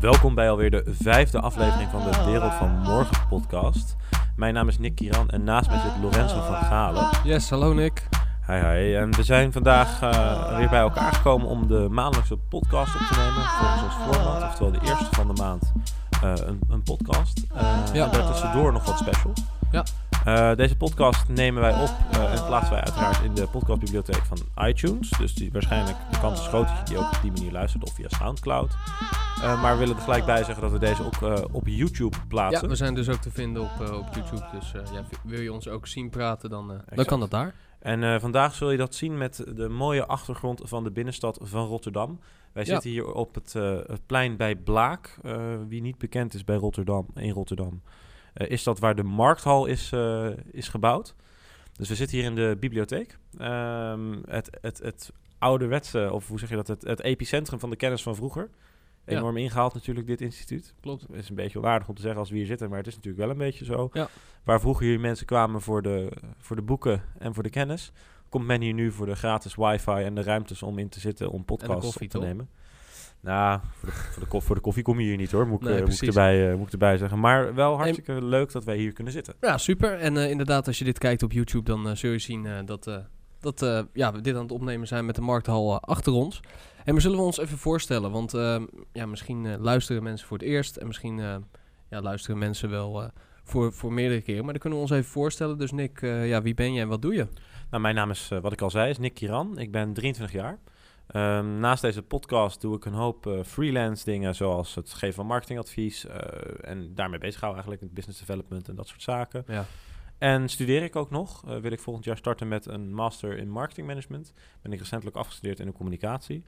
Welkom bij alweer de vijfde aflevering van de Wereld van Morgen podcast. Mijn naam is Nick Kiran en naast mij zit Lorenzo van Galen. Yes, hallo Nick. Hi hi, en we zijn vandaag uh, weer bij elkaar gekomen om de maandelijkse podcast op te nemen volgens ons format, oftewel de eerste van de maand een, een, podcast. Uh, ja. En daartussendoor nog wat special. Ja. Uh, deze podcast nemen wij op uh, en plaatsen wij uiteraard in de podcastbibliotheek van iTunes. Dus die, waarschijnlijk de kans is groot dat je die ook op die manier luistert of via Soundcloud. Uh, maar we willen er gelijk bij zeggen dat we deze ook op YouTube plaatsen. Ja, we zijn dus ook te vinden op, op YouTube. Dus ja, wil je ons ook zien praten, dan, dan kan dat daar. En vandaag zul je dat zien met de mooie achtergrond van de binnenstad van Rotterdam. Wij ja. zitten hier op het, het plein bij Blaak. wie niet bekend is bij Rotterdam, in Rotterdam. Is dat waar de markthal is, is gebouwd. Dus we zitten hier in de bibliotheek. Um, het, het, het ouderwetse, of hoe zeg je dat, het, het epicentrum van de kennis van vroeger. Enorm ja. ingehaald natuurlijk, dit instituut. Klopt. Het is een beetje onaardig om te zeggen als we hier zitten, maar het is natuurlijk wel een beetje zo. Ja. Waar vroeger hier mensen kwamen voor de, voor de boeken en voor de kennis, komt men hier nu voor de gratis wifi en de ruimtes om in te zitten om podcasts koffie, op te nemen. Nou, voor de, voor, de koffie, voor de koffie kom je hier niet hoor, moet, ik, Nee, uh, moet, ik erbij, uh, moet ik erbij zeggen. Maar wel hartstikke leuk dat wij hier kunnen zitten. Ja, super. En uh, inderdaad, als je dit kijkt op YouTube, dan zul je zien dat, dat ja, we dit aan het opnemen zijn met de markthal achter ons. En maar zullen we ons even voorstellen, want ehm, ja, misschien luisteren mensen voor het eerst en misschien ja, luisteren mensen wel voor, voor meerdere keren. Maar dan kunnen we ons even voorstellen. Dus Nick, ja, wie ben je en wat doe je? Nou, mijn naam is, wat ik al zei, is Nick Kiran. Ik ben 23 jaar. Um, naast deze podcast doe ik een hoop freelance dingen, zoals het geven van marketingadvies. En daarmee bezig houden eigenlijk met business development en dat soort zaken. Ja. En studeer ik ook nog. Wil ik volgend jaar starten met een master in marketing management. Ben ik recentelijk afgestudeerd in de communicatie.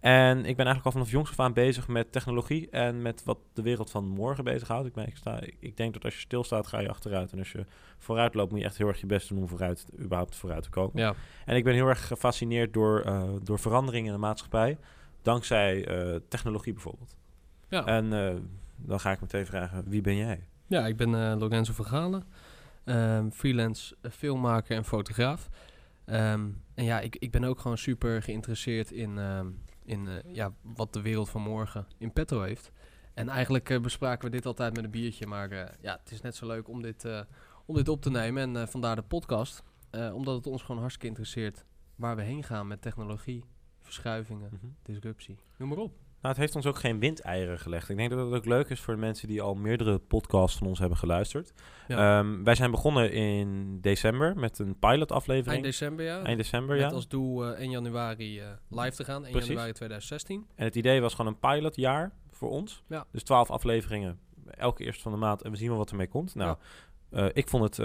En ik ben eigenlijk al vanaf jongs af aan bezig met technologie en met wat de wereld van morgen bezighoudt. Ik, ben, ik, sta, ik denk dat als je stilstaat, ga je achteruit. En als je vooruit loopt, moet je echt heel erg je best doen om vooruit, überhaupt vooruit te komen. Ja. En ik ben heel erg gefascineerd door, uh, door veranderingen in de maatschappij. Dankzij uh, technologie bijvoorbeeld. Ja. En uh, dan ga ik meteen vragen, wie ben jij? Ja, ik ben Lorenzo Vergalen. Um, freelance filmmaker en fotograaf. Um, en ja, ik, ik ben ook gewoon super geïnteresseerd in... Um, in uh, ja, wat de wereld van morgen in petto heeft. En eigenlijk uh, bespraken we dit altijd met een biertje. Maar uh, ja, het is net zo leuk om dit, om dit op te nemen. En vandaar de podcast. omdat het ons gewoon hartstikke interesseert waar we heen gaan met technologie, verschuivingen, mm -hmm. disruptie. Noem maar op. Nou, het heeft ons ook geen windeieren gelegd. Ik denk dat het ook leuk is voor de mensen die al meerdere podcasts van ons hebben geluisterd. Ja. Um, wij zijn begonnen in december met een pilotaflevering. Eind december, ja. Eind december, met ja. als doel uh, 1 januari uh, live te gaan, 1 Precies. januari 2016. En het idee was gewoon een pilotjaar voor ons. Ja. Dus 12 afleveringen, elke eerste van de maand. En we zien wel wat ermee komt. Nou, ja. uh, ik vond het,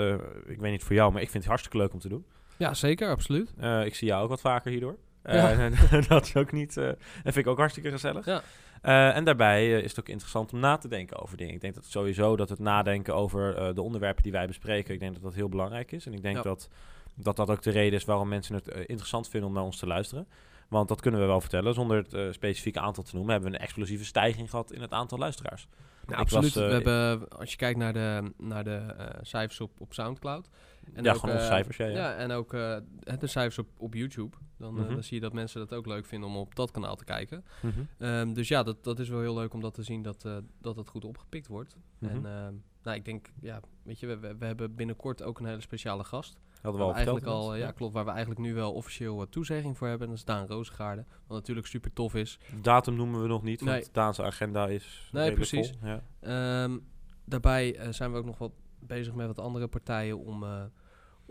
ik weet niet voor jou, maar ik vind het hartstikke leuk om te doen. Ja, zeker, absoluut. Ik zie jou ook wat vaker hierdoor. Ja. dat is ook niet, dat vind ik ook hartstikke gezellig. Ja. Uh, en daarbij uh, is het ook interessant om na te denken over dingen. Ik denk dat sowieso dat het nadenken over uh, de onderwerpen die wij bespreken, ik denk dat dat heel belangrijk is. En ik denk Ja. dat, dat dat ook de reden is waarom mensen het interessant vinden om naar ons te luisteren. Want dat kunnen we wel vertellen. Zonder het specifieke aantal te noemen, hebben we een explosieve stijging gehad in het aantal luisteraars. Ja, Ik absoluut. was, uh, we hebben, als je kijkt naar de, naar de uh, cijfers op, op Soundcloud. En ja, ook, gewoon onze uh, cijfers. Ja, ja. Ja, en ook uh, de cijfers op, op YouTube. Dan, Mhm. dan zie je dat mensen dat ook leuk vinden om op dat kanaal te kijken. Mhm. Um, dus ja, dat, dat is wel heel leuk om dat te zien dat, uh, dat het goed opgepikt wordt. Mhm. En uh, nou, ik denk, ja, weet je, we, we, we, hebben binnenkort ook een hele speciale gast. Hadden we al eigenlijk al, ja, klopt, waar we eigenlijk nu wel officieel toezegging voor hebben. Dat is Daan Roosgaarde. Wat natuurlijk super tof is. Datum noemen we nog niet, want Nee. Daanse agenda is Nee, precies. vol. Ja. Um, daarbij uh, zijn we ook nog wat bezig met wat andere partijen om, uh,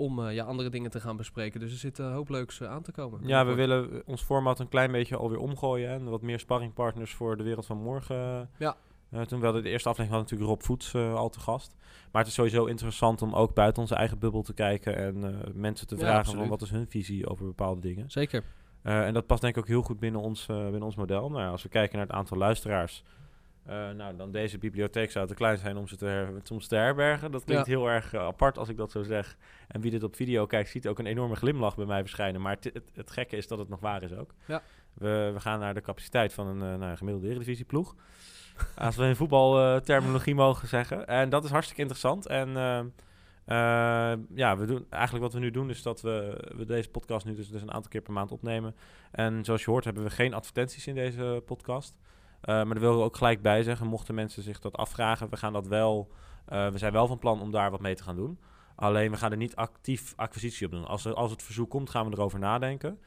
om uh, ja, andere dingen te gaan bespreken. Dus er zit een hoop leuks aan te komen. Ja, we willen ons format een klein beetje alweer omgooien. En wat meer sparringpartners voor de wereld van morgen. Ja. Uh, toen we hadden de eerste aflevering hadden natuurlijk Rob Voets uh, al te gast. Maar het is sowieso interessant om ook buiten onze eigen bubbel te kijken en uh, mensen te vragen van wat is hun visie over bepaalde dingen. Zeker. En dat past denk ik ook heel goed binnen ons, binnen ons model. Nou, ja, als we kijken naar het aantal luisteraars, uh, nou, dan deze bibliotheek zou te klein zijn om ze te, her om ze te herbergen. Dat klinkt Ja. heel erg uh, apart als ik dat zo zeg. En wie dit op video kijkt, ziet ook een enorme glimlach bij mij verschijnen. Maar het, het, het gekke is dat het nog waar is ook. Ja. We, we gaan naar de capaciteit van een, uh, nou, gemiddelde eredivisieploeg. Als we in voetbalterminologie mogen zeggen. En dat is hartstikke interessant. En Eh, ja, we doen, eigenlijk wat we nu doen is dat we, we deze podcast nu dus, dus een aantal keer per maand opnemen. En zoals je hoort hebben we geen advertenties in deze podcast. Eh, maar daar willen we ook gelijk bij zeggen, mochten mensen zich dat afvragen, we gaan dat wel, eh, we zijn wel van plan om daar wat mee te gaan doen. Alleen we gaan er niet actief acquisitie op doen. Als, er, als het verzoek komt, gaan we erover nadenken.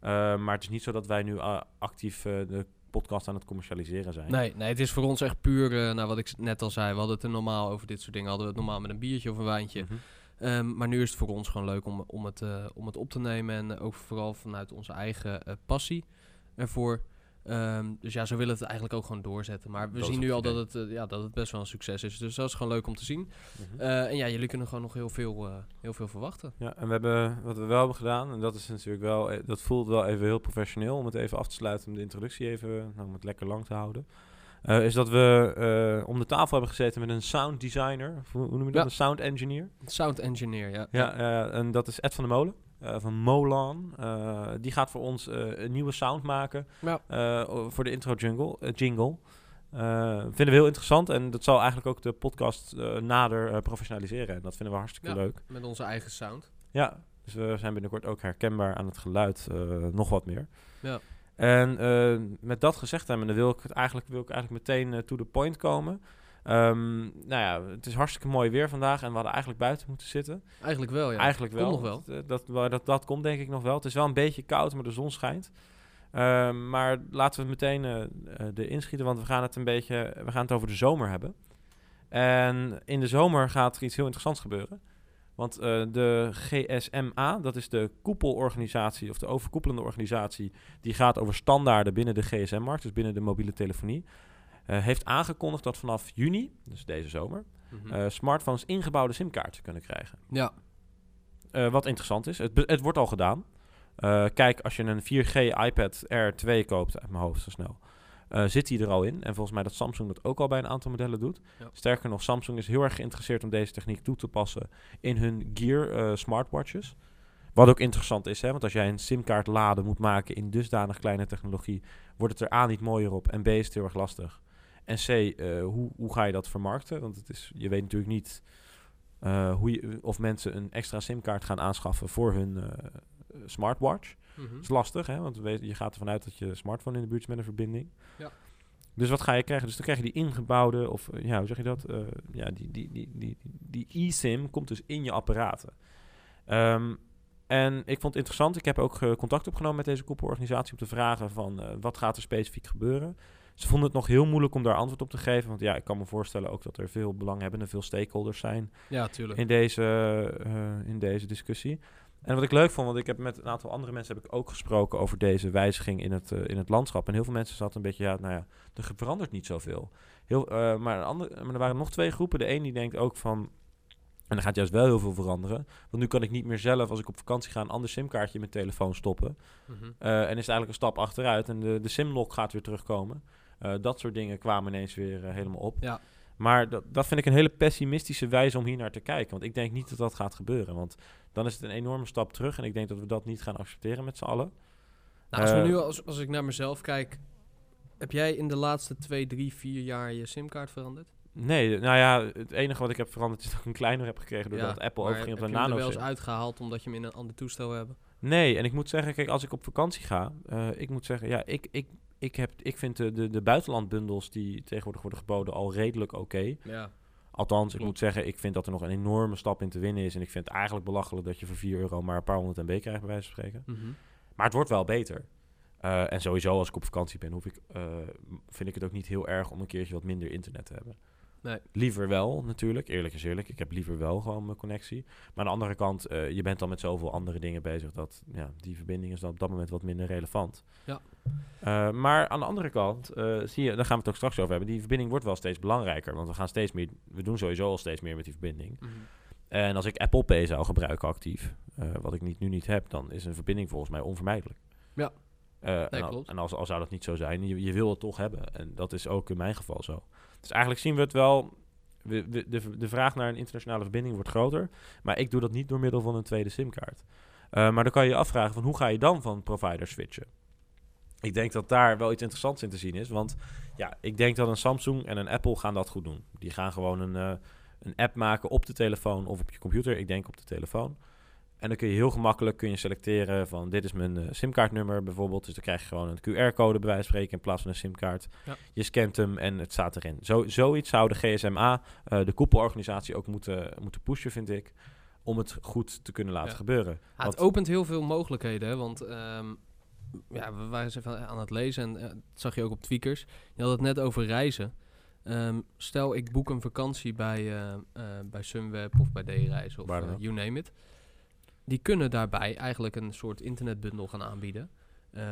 Eh, maar het is niet zo dat wij nu uh, actief uh, de podcast aan het commercialiseren zijn. Nee, nee het is voor ons echt puur, nou wat ik net al zei, we hadden het er normaal over dit soort dingen. Hadden we het normaal met een biertje of een wijntje. Mm -hmm. um, maar nu is het voor ons gewoon leuk om, om, het, om het op te nemen. En ook vooral vanuit onze eigen passie ervoor. Um, dus ja, zo willen we het eigenlijk ook gewoon doorzetten. Maar we dat zien nu al dat het, uh, ja, dat het best wel een succes is. Dus dat is gewoon leuk om te zien. Mm -hmm. uh, en ja, jullie kunnen gewoon nog heel veel, uh, heel veel verwachten. Ja, en we hebben, wat we wel hebben gedaan, en dat is natuurlijk wel, dat voelt wel even heel professioneel om het even af te sluiten, om de introductie even, nou, om het lekker lang te houden. is dat we om de tafel hebben gezeten met een sound designer, hoe, hoe noem je dat? Ja. Een sound engineer. Sound engineer, ja. Ja, en dat is Ed van der Molen. Uh, van Molan. Uh, die gaat voor ons uh, een nieuwe sound maken ja. voor de intro jungle, jingle. vinden we heel interessant en dat zal eigenlijk ook de podcast nader professionaliseren. En dat vinden we hartstikke ja, leuk. Met onze eigen sound. Ja, dus we zijn binnenkort ook herkenbaar aan het geluid, nog wat meer. Ja. En met dat gezegd hebben, wil ik, het eigenlijk, wil ik eigenlijk meteen to the point komen. Um, nou ja, het is hartstikke mooi weer vandaag en we hadden eigenlijk buiten moeten zitten. Eigenlijk wel, ja. Eigenlijk wel. Komt nog wel. Dat, dat, dat, dat komt denk ik nog wel. Het is wel een beetje koud, maar de zon schijnt. Um, maar laten we het meteen uh, uh, erin schieten, want we gaan het een beetje, we gaan het over de zomer hebben. En in de zomer gaat er iets heel interessants gebeuren. Want uh, de GSMA, dat is de koepelorganisatie of de overkoepelende organisatie, die gaat over standaarden binnen de GSM-markt, dus binnen de mobiele telefonie. Uh, heeft aangekondigd dat vanaf juni, dus deze zomer, -hmm. uh, smartphones ingebouwde simkaarten kunnen krijgen. Ja. Uh, wat interessant is, het, het wordt al gedaan. kijk, als je een 4G iPad Air 2 koopt, uit mijn hoofd zo snel, zit die er al in. En volgens mij dat Samsung dat ook al bij een aantal modellen doet. Ja. Sterker nog, Samsung is heel erg geïnteresseerd om deze techniek toe te passen in hun Gear smartwatches. Wat ook interessant is, hè, want als jij een simkaart laden moet maken in dusdanig kleine technologie, wordt het er A niet mooier op en B is het heel erg lastig. En C, uh, hoe, hoe ga je dat vermarkten? Want het is, je weet natuurlijk niet uh, hoe je, of mensen een extra simkaart gaan aanschaffen voor hun uh, smartwatch. Mm -hmm. Dat is lastig, hè? want je gaat ervan uit dat je smartphone in de buurt is met een verbinding. Ja. Dus wat ga je krijgen? Dus dan krijg je die ingebouwde, of ja, hoe zeg je dat? ja, die, die, die, die, die e-sim komt dus in je apparaten. Um, en ik vond het interessant. Ik heb ook contact opgenomen met deze koepelorganisatie om te vragen van wat gaat er specifiek gebeuren. Ze vonden het nog heel moeilijk om daar antwoord op te geven. Want ja, ik kan me voorstellen ook dat er veel belanghebbenden, veel stakeholders zijn ja, tuurlijk. In, deze, uh, in deze discussie. En wat ik leuk vond, want ik heb met een aantal andere mensen heb ik ook gesproken over deze wijziging in het, uh, in het landschap. En heel veel mensen zaten een beetje, ja, nou ja, er verandert niet zoveel. Heel, uh, maar, een andere, maar er waren nog twee groepen. De een die denkt ook van, en er gaat juist wel heel veel veranderen. Want nu kan ik niet meer zelf, als ik op vakantie ga, een ander simkaartje in mijn telefoon stoppen. Mm -hmm. uh, en is het eigenlijk een stap achteruit. En de, de simlock gaat weer terugkomen. Uh, dat soort dingen kwamen ineens weer uh, helemaal op. Ja. Maar dat, dat vind ik een hele pessimistische wijze om hier naar te kijken. Want ik denk niet dat dat gaat gebeuren. Want dan is het een enorme stap terug. En ik denk dat we dat niet gaan accepteren met z'n allen. Nou, als, we nu, als, als ik naar mezelf kijk... Heb jij in de laatste twee, drie, vier jaar je simkaart veranderd? Nee, nou ja, het enige wat ik heb veranderd is dat ik een kleiner heb gekregen doordat ja, Apple overging op de nano. Heb je er wel eens uitgehaald omdat je hem in een ander toestel hebt? Nee, en ik moet zeggen, kijk, als ik op vakantie ga, uh, ik moet zeggen, ja, ik, ik, ik, heb, ik vind de, de, de buitenlandbundels die tegenwoordig worden geboden al redelijk oké. Okay. Ja. Althans, Klopt. ik moet zeggen, ik vind dat er nog een enorme stap in te winnen is. En ik vind het eigenlijk belachelijk dat je voor 4 euro maar een paar honderd MB krijgt, bij wijze van spreken. Mm -hmm. Maar het wordt wel beter. Uh, en sowieso, als ik op vakantie ben, hoef ik, uh, vind ik het ook niet heel erg om een keertje wat minder internet te hebben. Nee. Liever wel, natuurlijk. Eerlijk is eerlijk. Ik heb liever wel gewoon mijn connectie. Maar aan de andere kant, uh, je bent dan met zoveel andere dingen bezig... dat ja, die verbinding is dan op dat moment wat minder relevant. Ja. Uh, maar aan de andere kant, uh, zie je, daar gaan we het ook straks over hebben... die verbinding wordt wel steeds belangrijker. Want we gaan steeds meer... We doen sowieso al steeds meer met die verbinding. Mm -hmm. En als ik Apple Pay zou gebruiken actief... wat ik niet, nu niet heb... dan is een verbinding volgens mij onvermijdelijk. Ja. Nee, en, al, klopt. en als, als zou dat niet zo zijn, je, je wil het toch hebben. En dat is ook in mijn geval zo. Dus eigenlijk zien we het wel. We, de, de, vraag naar een internationale verbinding wordt groter. Maar ik doe dat niet door middel van een tweede simkaart. Uh, maar dan kan je je afvragen van hoe ga je dan van provider switchen? Ik denk dat daar wel iets interessants in te zien is. Want ja, ik denk dat een Samsung en een Apple gaan dat goed doen. Die gaan gewoon een, uh, een app maken op de telefoon of op je computer. Ik denk op de telefoon. En dan kun je heel gemakkelijk kun je selecteren van dit is mijn uh, simkaartnummer bijvoorbeeld. Dus dan krijg je gewoon een QR-code bij wijze van spreken in plaats van een simkaart. Ja. Je scant hem en het staat erin. Zo, zoiets zou de GSMA, uh, de koepelorganisatie, ook moeten, moeten pushen, vind ik. Om het goed te kunnen laten Ja. gebeuren. Ja, Want- het opent heel veel mogelijkheden, hè, want ehm, ja, we waren even aan het lezen en eh, dat zag je ook op Tweakers. Je had het net over reizen. Ehm, stel, ik boek een vakantie bij, eh, eh, bij Sunweb of bij D-Reizen of eh, you name it. Die kunnen daarbij eigenlijk een soort internetbundel gaan aanbieden. Eh,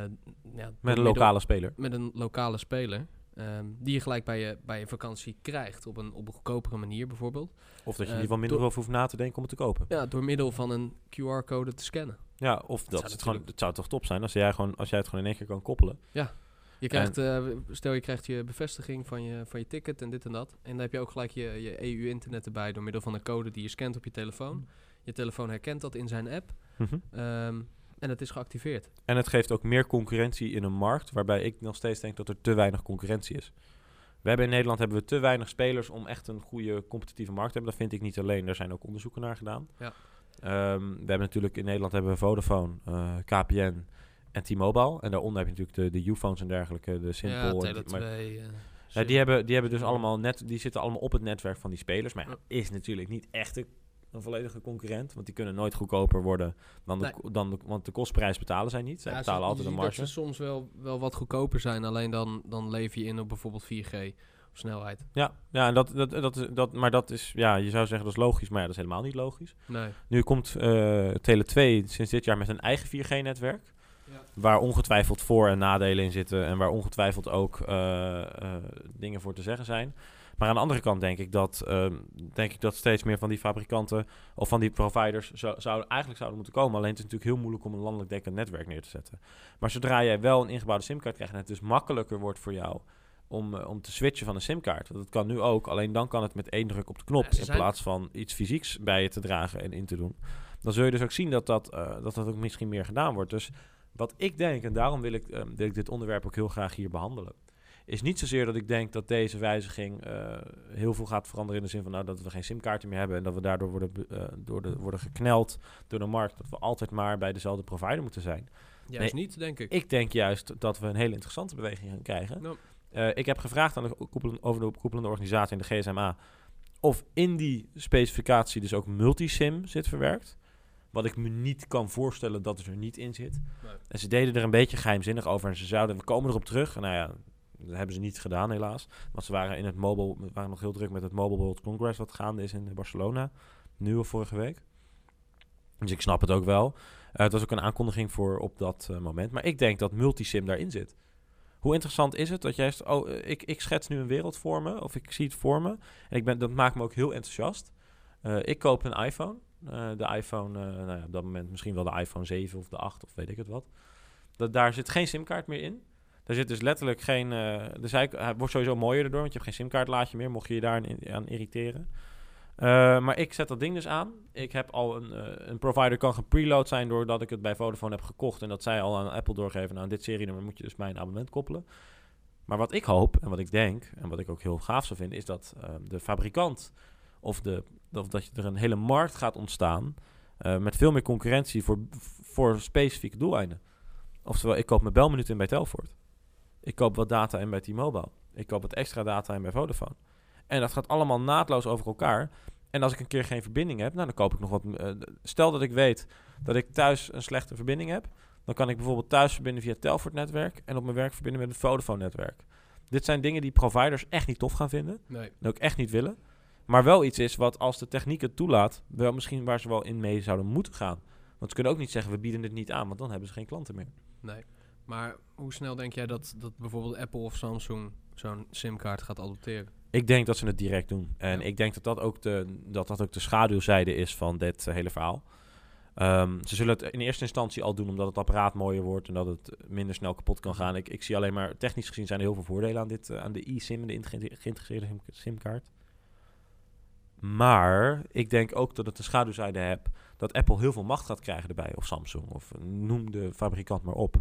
ja, met een lokale speler. met een lokale speler. ehm, die je gelijk bij je, bij je vakantie krijgt op een, op een goedkopere manier bijvoorbeeld. Of dat je in Eh, ieder geval minder door- over hoeft na te denken om het te kopen. Ja, door middel van een QR-code te scannen. Ja, of dat, zou het, gewoon, het zou toch top zijn als jij, gewoon, als jij het gewoon in één keer kan koppelen. Je krijgt, eh, stel je krijgt je bevestiging van je, van je ticket en dit en dat. En dan heb je ook gelijk je, je EU-internet erbij door middel van een code die je scant op je telefoon. Je telefoon herkent dat in zijn app Mhm. ehm, en het is geactiveerd. En het geeft ook meer concurrentie in een markt waarbij ik nog steeds denk dat er te weinig concurrentie is. We hebben in Nederland hebben we te weinig spelers om echt een goede competitieve markt te hebben. Dat vind ik niet alleen. Er zijn ook onderzoeken naar gedaan. Ja. Ehm, we hebben natuurlijk in Nederland hebben we Vodafone, eh, KPN en T-Mobile. En daaronder heb je natuurlijk de, de U-phones en dergelijke, de Simple. ja, en die- Tele2. maar- eh, ja, die, hebben, die hebben dus allemaal net, die zitten allemaal op het netwerk van die spelers. Maar ja, is natuurlijk niet echt een, een volledige concurrent. Want die kunnen nooit goedkoper worden dan de, Nee. dan de, want de kostprijs betalen zij niet. Zij Ja, betalen ze- altijd een ziet dat marge. ze soms wel, wel wat goedkoper zijn, alleen dan, dan leef je in op bijvoorbeeld 4G of snelheid. Ja, ja en dat, dat, dat, is- dat, maar dat is, ja, je zou zeggen dat is logisch, maar ja, dat is helemaal niet logisch. Nee. Nu komt eh Tele2 sinds dit jaar met een eigen 4G-netwerk. Ja. Waar ongetwijfeld voor- en nadelen in zitten. En waar ongetwijfeld ook eh, eh, dingen voor te zeggen zijn. Maar aan de andere kant denk ik dat, ehm, denk ik dat steeds meer van die fabrikanten of van die providers zo, zou, eigenlijk zouden moeten komen. Alleen het is natuurlijk heel moeilijk om een landelijk dekkend netwerk neer te zetten. Maar zodra jij wel een ingebouwde simkaart krijgt en het dus makkelijker wordt voor jou om, eh, om te switchen van een simkaart. Want dat kan nu ook, alleen dan kan het met één druk op de knop Ja, in zijn- plaats van iets fysieks bij je te dragen en in te doen. Dan zul je dus ook zien dat dat, eh, dat, dat ook misschien meer gedaan wordt. Dus wat ik denk, en daarom wil ik, eh, wil ik dit onderwerp ook heel graag hier behandelen, is niet zozeer dat ik denk dat deze wijziging eh, heel veel gaat veranderen in de zin van nou, dat we geen simkaarten meer hebben en dat we daardoor worden, eh, door de, worden gekneld door de markt, dat we altijd maar bij dezelfde provider moeten zijn. Juist niet, denk ik. Ik denk juist dat we een hele interessante beweging gaan krijgen. Nou, Eh, ik heb gevraagd aan de koepelende, over de koepelende organisatie en de GSMA of in die specificatie dus ook multisim zit verwerkt. Wat ik me niet kan voorstellen dat het er niet in zit. Nee. En ze deden er een beetje geheimzinnig over en ze zouden, we komen erop terug. En nou ja, dat hebben ze niet gedaan helaas. Want ze waren in het mobile, waren nog heel druk met het Mobile World Congress wat gaande is in Barcelona. Nu of vorige week. Dus ik snap het ook wel. Eh, het was ook een aankondiging voor op dat eh, moment. Maar ik denk dat multisim daarin zit. Hoe interessant is het dat jij... Oh, eh, ik, ik schets nu een wereld voor me. Of ik zie het voor me. En ik ben, dat maakt me ook heel enthousiast. Ik koop een iPhone. De iPhone, nou ja, op dat moment misschien wel de iPhone 7 of de 8 of weet ik het wat. Dat, daar zit geen simkaart meer in. Daar zit dus letterlijk geen... zij, hij wordt sowieso mooier erdoor, want je hebt geen simkaartlaadje meer, mocht je je daar aan, irriteren. Eh, maar ik zet dat ding dus aan. Ik heb al een, eh, een provider kan gepreload zijn doordat ik het bij Vodafone heb gekocht. En dat zij al aan Apple doorgeven. Nou, dit serienummer moet je dus mijn abonnement koppelen. Maar wat ik hoop en wat ik denk en wat ik ook heel gaaf zou vinden, is dat eh, de fabrikant of, de, of dat er een hele markt gaat ontstaan met veel meer concurrentie voor, voor specifieke doeleinden. Oftewel, ik koop mijn belminuut in bij Telfort. Ik koop wat data in bij T-Mobile. Ik koop wat extra data in bij Vodafone. En dat gaat allemaal naadloos over elkaar. En als ik een keer geen verbinding heb, nou, dan koop ik nog wat. eh, stel dat ik weet dat ik thuis een slechte verbinding heb, dan kan ik bijvoorbeeld thuis verbinden via het Telfort-netwerk en op mijn werk verbinden met het Vodafone-netwerk. Dit zijn dingen die providers echt niet tof gaan vinden nee. en ook echt niet willen. Maar wel iets is wat als de techniek het toelaat, wel misschien waar ze wel in mee zouden moeten gaan. Want ze kunnen ook niet zeggen, we bieden het niet aan, want dan hebben ze geen klanten meer. Nee. Maar hoe snel denk jij dat, dat bijvoorbeeld Apple of Samsung zo'n simkaart gaat adopteren? Ik denk dat ze het direct doen. En Ja. ik denk dat dat, ook de, dat dat ook de schaduwzijde is van dit eh, hele verhaal. Ehm, ze zullen het in eerste instantie al doen omdat het apparaat mooier wordt en dat het minder snel kapot kan gaan. Ik, ik zie alleen maar, technisch gezien zijn er heel veel voordelen aan, dit, eh, aan de eSIM, de integre- geïntegreerde sim- simkaart. Maar ik denk ook dat het de schaduwzijde hebt dat Apple heel veel macht gaat krijgen erbij. Of Samsung, of noem de fabrikant maar op.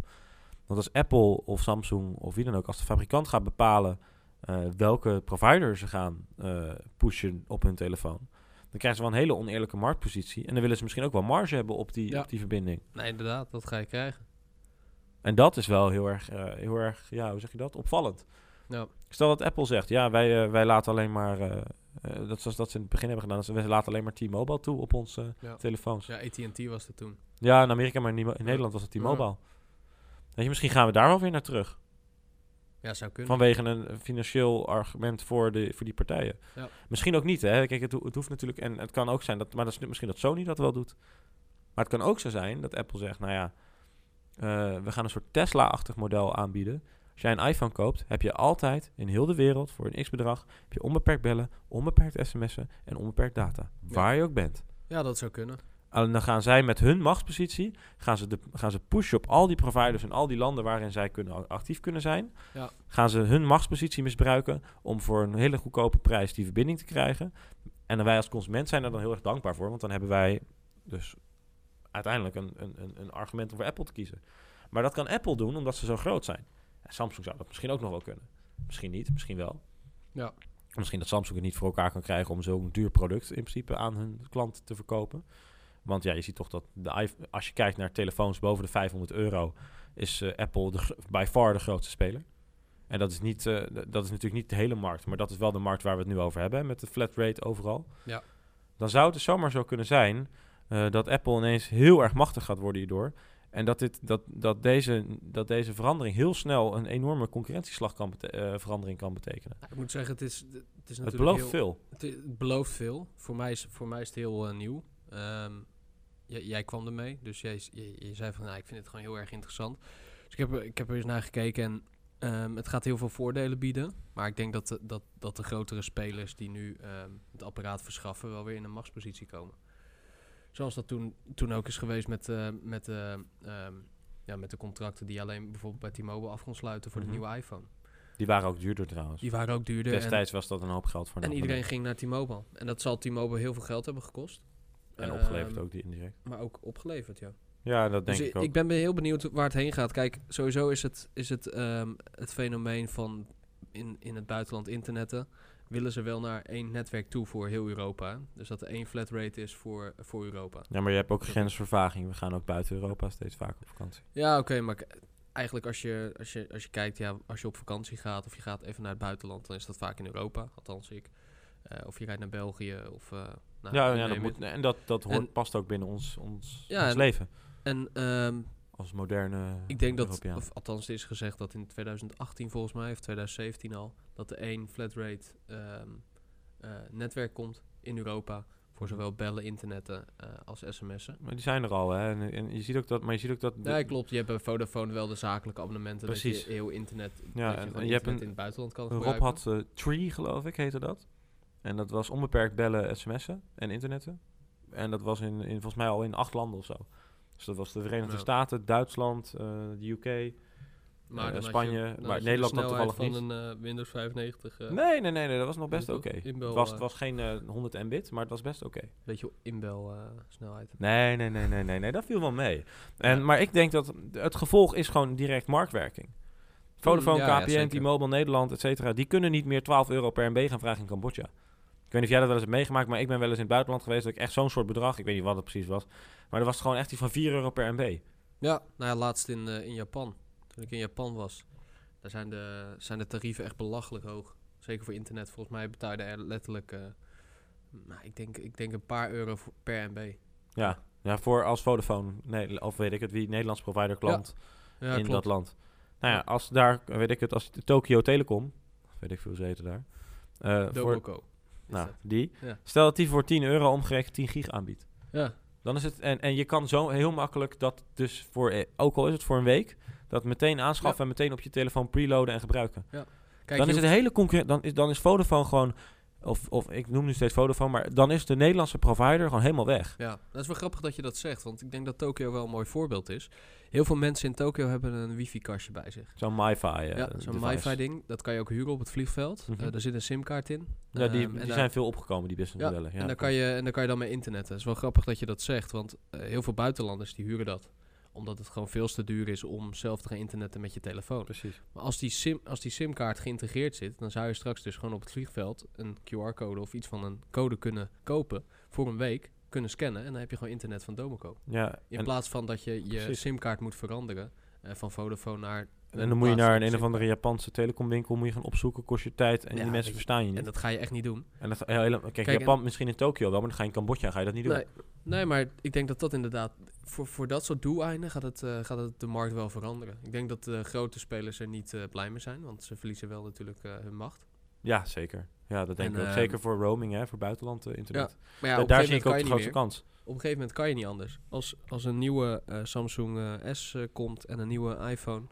Want als Apple of Samsung of wie dan ook, als de fabrikant gaat bepalen eh, welke provider ze gaan eh, pushen op hun telefoon, dan krijgen ze wel een hele oneerlijke marktpositie. En dan willen ze misschien ook wel marge hebben op die, Ja. op die verbinding. Nee, inderdaad, dat ga je krijgen. En dat is wel heel erg, eh, heel erg ja, hoe zeg je dat? Opvallend. Ja. Stel dat Apple zegt, ja, wij, wij laten alleen maar, dat zoals dat ze in het begin hebben gedaan, ze- wij laten alleen maar T-Mobile toe op onze Ja. telefoons. Ja, AT&T was het toen. Ja, in Amerika, maar in, in Nederland was het T-Mobile. Weet je, misschien gaan we daar wel weer naar terug. Ja, zou kunnen. Vanwege een financieel argument voor, de, voor die partijen. Ja. Misschien ook niet, hè. Kijk, het, ho- het hoeft natuurlijk... En het kan ook zijn, dat, maar dat is misschien dat Sony dat wel doet. Maar het kan ook zo zijn dat Apple zegt... Nou ja, eh, we gaan een soort Tesla-achtig model aanbieden. Als jij een iPhone koopt, heb je altijd in heel de wereld... voor een x-bedrag, heb je onbeperkt bellen, onbeperkt sms'en en onbeperkt data. Waar je ook bent. Ja, dat zou kunnen. En dan gaan zij met hun machtspositie, gaan ze, de, gaan ze pushen op al die providers en al die landen waarin zij kunnen, actief kunnen zijn. Ja. Gaan ze hun machtspositie misbruiken om voor een hele goedkope prijs die verbinding te krijgen. En dan wij als consument zijn er dan heel erg dankbaar voor, want dan hebben wij dus uiteindelijk een, een, een, een argument om voor Apple te kiezen. Maar dat kan Apple doen omdat ze zo groot zijn. En Samsung zou dat misschien ook nog wel kunnen. Misschien niet, misschien wel. Ja. Misschien dat Samsung het niet voor elkaar kan krijgen om zo'n duur product in principe aan hun klant te verkopen. Want ja, je ziet toch dat de als je kijkt naar telefoons boven de 500 euro, is eh, Apple de, by far de grootste speler. En dat is, niet, eh, dat is natuurlijk niet de hele markt, maar dat is wel de markt waar we het nu over hebben, met de flat rate overal. Ja. Dan zou het dus zomaar zo kunnen zijn eh, dat Apple ineens heel erg machtig gaat worden hierdoor. En dat, dit, dat, dat, deze, dat deze verandering heel snel een enorme concurrentieslag kan verandering kan betekenen. Ik moet zeggen, het is, het is natuurlijk Het belooft heel, veel. Het, belooft veel. Voor mij is, voor mij is het heel nieuw. Ehm, jij, kwam ermee, dus jij, je, je zei van, nou, ik vind het gewoon heel erg interessant. Dus ik heb, er- ik heb er eens naar gekeken en ehm, het gaat heel veel voordelen bieden. Maar ik denk dat de, dat, dat de grotere spelers die nu ehm, het apparaat verschaffen, wel weer in een machtspositie komen. Zoals dat toen, toen ook is geweest met, eh, met, eh, ehm, ja, met de contracten die je alleen bijvoorbeeld bij T-Mobile af kon sluiten voor Mhm. de nieuwe iPhone. Die waren ook duurder trouwens. Die waren ook duurder. en- Destijds was dat een hoop geld voor en iedereen ging naar T-Mobile. En dat zal T-Mobile heel veel geld hebben gekost. En opgeleverd Ehm, ook die indirect. Maar ook opgeleverd, ja. Ja, dat denk dus ik ook. ik ben be- heel benieuwd waar het heen gaat. Kijk, sowieso is het, is het, ehm, het fenomeen van in, in het buitenland internetten. Willen ze wel naar één netwerk toe voor heel Europa. Dus dat er één flat rate is voor, voor Europa. Ja, maar je hebt ook grensvervaging. We gaan ook buiten Europa steeds vaker op vakantie. Ja, oké, maar eigenlijk als je, als, je, als je kijkt, ja, als je op vakantie gaat of je gaat even naar het buitenland, dan is dat vaak in Europa, althans ik. Eh, of je rijdt naar België of... eh, nou, ja, ja dat moet, en dat, dat hoort, En- past ook binnen ons, ons, Ja, ons en- leven. En ehm, Als moderne Ik denk dat, of althans is gezegd dat in 2018 volgens mij, of 2017 al, dat er één flat rate ehm, eh, netwerk komt in Europa voor Mhm. zowel bellen, internetten eh, als sms'en. Maar die zijn er al, hè. En, en je ziet ook dat, maar je ziet ook dat... de- Ja, klopt. Je hebt bij Vodafone wel de zakelijke abonnementen. Precies. Dat je heel internet, Ja, dat je en- je hebt een- in het buitenland kan Rob gebruiken. had eh, Tree, geloof ik, heette dat. En dat was onbeperkt bellen, sms'en en internetten. En dat was in, in, volgens mij al in acht landen of zo. Dus dat was de Verenigde Ja. Staten, Duitsland, eh, de UK. maar eh, had Spanje, je- maar had Nederland snelheid toevallig van een eh, Windows 95. eh Nee, nee, nee, nee, dat was nog best oké. Het was, was geen eh, 100 mbit, maar het was best oké. Beetje inbel snelheid. Nee, nee, nee, nee, nee, nee, dat viel wel mee. En, Ja. Maar ik denk dat het gevolg is gewoon direct marktwerking. Vodafone, Mm, ja, KPN. T-Mobile, Nederland, et cetera, die kunnen niet meer 12 euro per MB gaan vragen in Cambodja. Ik weet niet of jij dat wel eens hebt meegemaakt, maar ik ben wel eens in het buitenland geweest dat ik echt zo'n soort bedrag, ik weet niet wat het precies was, maar dat was gewoon echt iets van 4 euro per MB. Ja, nou ja, laatst in, eh, in Japan. Toen ik in Japan was, daar zijn de, zijn de tarieven echt belachelijk hoog. Zeker voor internet. Volgens mij betaalde er letterlijk, eh, nou, ik, denk, ik denk een paar euro voor- per MB. Ja, ja voor als Vodafone, nee, of weet ik het, wie, Nederlands provider klant Ja, in klopt. dat land. Nou ja, als daar, weet ik het, als Tokyo Telecom, weet ik veel ze heten daar, eh, voor, nou, die, Ja. stel dat die voor 10 euro omgerekend 10 gig aanbiedt. Ja, Dan is het, en, en je kan zo heel makkelijk dat dus voor, eh, ook al is het voor een week, dat meteen aanschaffen en meteen op je telefoon preloaden en gebruiken. kijk, dan is het hele concurrent, dan is, dan is Vodafone gewoon, of, of ik noem nu steeds Vodafone, maar dan is de Nederlandse provider gewoon helemaal weg. Ja, dat is wel grappig dat je dat zegt, want ik denk dat Tokio wel een mooi voorbeeld is. Heel veel mensen in Tokio hebben een wifi-kastje bij zich. Zo'n MiFi eh, ja, zo'n device. wifi-ding, dat kan je ook huren op het vliegveld. Eh, daar zit een simkaart in. Ja, die, Ehm, en die daar- zijn veel opgekomen, die businessmodellen. Ja, en, daar klopt. kan je, en daar kan je dan mee internetten. Het is wel grappig dat je dat zegt, want eh, heel veel buitenlanders die huren dat Omdat het gewoon veel te duur is om zelf te gaan internetten met je telefoon. Precies. Maar als die, sim, als die simkaart geïntegreerd zit, dan zou je straks dus gewoon op het vliegveld een QR-code of iets van een code kunnen kopen voor een week, kunnen scannen en dan heb je gewoon internet van Domoco. Ja, In plaats van dat je je simkaart moet veranderen eh, van Vodafone naar... en dan moet je naar een, een of andere Japanse telecomwinkel moet je gaan opzoeken, kost je tijd en Ja, die mensen verstaan je niet. En dat ga je echt niet doen. En dat, ja, kijk, Kijk, Japan en- misschien in Tokio wel, maar dan ga je in Cambodja ga je dat niet doen. Nee, nee, maar ik denk dat dat inderdaad... Voor, voor dat soort doeleinden gaat het, eh, gaat het de markt wel veranderen. Ik denk dat de grote spelers er niet eh, blij mee zijn, want ze verliezen wel natuurlijk eh, hun macht. Ja, zeker. Ja, dat denk En, ik ook. Zeker voor roaming, hè, voor buitenland internet. Maar ja, Da- op daar zie ik ook de grootste kans. Op een gegeven moment kan je niet anders. Als, als een nieuwe Samsung S komt en een nieuwe iPhone,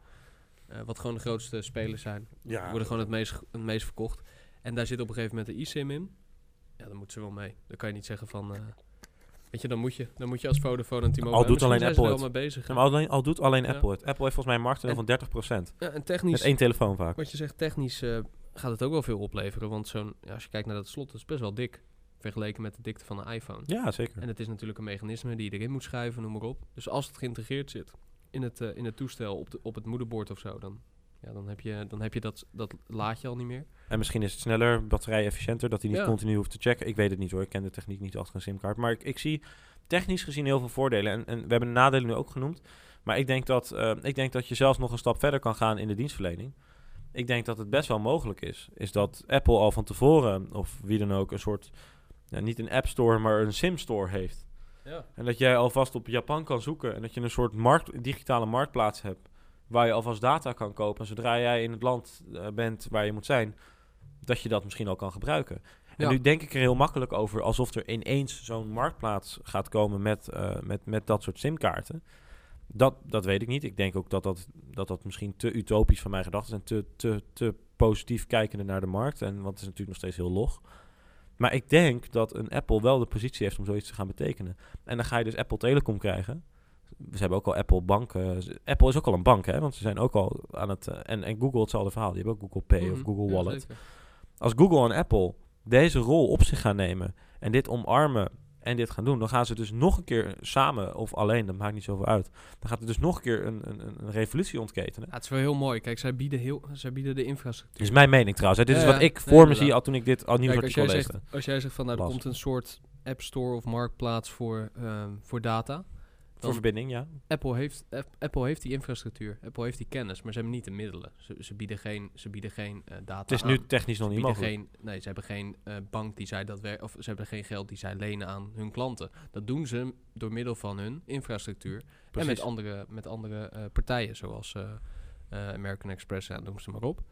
wat gewoon de grootste spelers zijn, Ja, worden gewoon het meest, het meest verkocht. En daar zit op een gegeven moment een eSIM in. Ja, dan moeten ze wel mee. Dan kan je niet zeggen van... weet je, dan moet je, dan moet je als Vodafone en T-Mobile... Al doet alleen Apple al mee bezig. Ja, maar alleen, al doet alleen Ja. Apple het. Apple heeft volgens mij een marktaandeel van 30%. Ja, en Met technisch... één telefoon vaak. Wat je zegt, technisch eh, gaat het ook wel veel opleveren. Want zo'n, ja, als je kijkt naar dat slot, dat is best wel dik. Vergeleken met de dikte van een iPhone. Ja, zeker. En het is natuurlijk een mechanisme die je erin moet schuiven, noem maar op. Dus als het geïntegreerd zit in het, eh, in het toestel, op, de, op het moederbord of zo, dan, ja, dan heb je, dan heb je dat, dat laadje al niet meer. En misschien is het sneller, batterij efficiënter, dat hij niet Ja. continu hoeft te checken. Ik weet het niet hoor, ik ken de techniek niet achter een simkaart. Maar ik, ik zie technisch gezien heel veel voordelen. En, en we hebben de nadelen nu ook genoemd. Maar ik denk, dat, eh, ik denk dat je zelfs nog een stap verder kan gaan in de dienstverlening. Ik denk dat het best wel mogelijk is. Is dat Apple al van tevoren, of wie dan ook, een soort, niet een app store, maar een sim store heeft. Ja. En dat jij alvast op Japan kan zoeken. En dat je een soort markt, digitale marktplaats hebt. Waar je alvast data kan kopen. En zodra jij in het land eh, bent waar je moet zijn. Dat je dat misschien al kan gebruiken. En Ja. nu denk ik er heel makkelijk over. Alsof er ineens zo'n marktplaats gaat komen met, eh, met, met dat soort simkaarten. Dat, dat weet ik niet. Ik denk ook dat dat, dat, dat misschien te utopisch van mijn gedachten is. En te, te, te positief kijkende naar de markt. En, want het is natuurlijk nog steeds heel log. Maar ik denk dat een Apple wel de positie heeft om zoiets te gaan betekenen. En dan ga je dus Apple Telecom krijgen. Ze hebben ook al Apple banken. Apple is ook al een bank, hè? Want ze zijn ook al aan het... eh, en, en Google hetzelfde verhaal. Die hebben ook Google Pay of Mhm. Google Wallet. Als Google en Apple deze rol op zich gaan nemen... en dit omarmen en dit gaan doen... dan gaan ze dus nog een keer samen of alleen... dat maakt niet zoveel uit. Dan gaat het dus nog een keer een, een, een revolutie ontketenen. Ja, het is wel heel mooi. Kijk, zij bieden, heel, zij bieden de infrastructuur. Dit is mijn mening trouwens. Hè. Dit Ja, is wat ik Nee, voor me zie al toen ik dit al nieuwsartikel zegt, als jij zegt van nou, er komt een soort app store of marktplaats voor, ehm, voor data. Voor verbinding, ja. Apple, heeft, App- Apple heeft die infrastructuur. Apple heeft die kennis, maar ze hebben niet de middelen. Ze, ze bieden geen, ze bieden geen eh, data Het is aan. nu technisch nog Ze niet mogelijk. geen, nee, ze hebben geen eh, bank die zij dat wer- of ze hebben geen geld die zij lenen aan hun klanten. Dat doen ze door middel van hun infrastructuur en met andere, met andere eh, partijen, zoals American Express en noem ze maar op.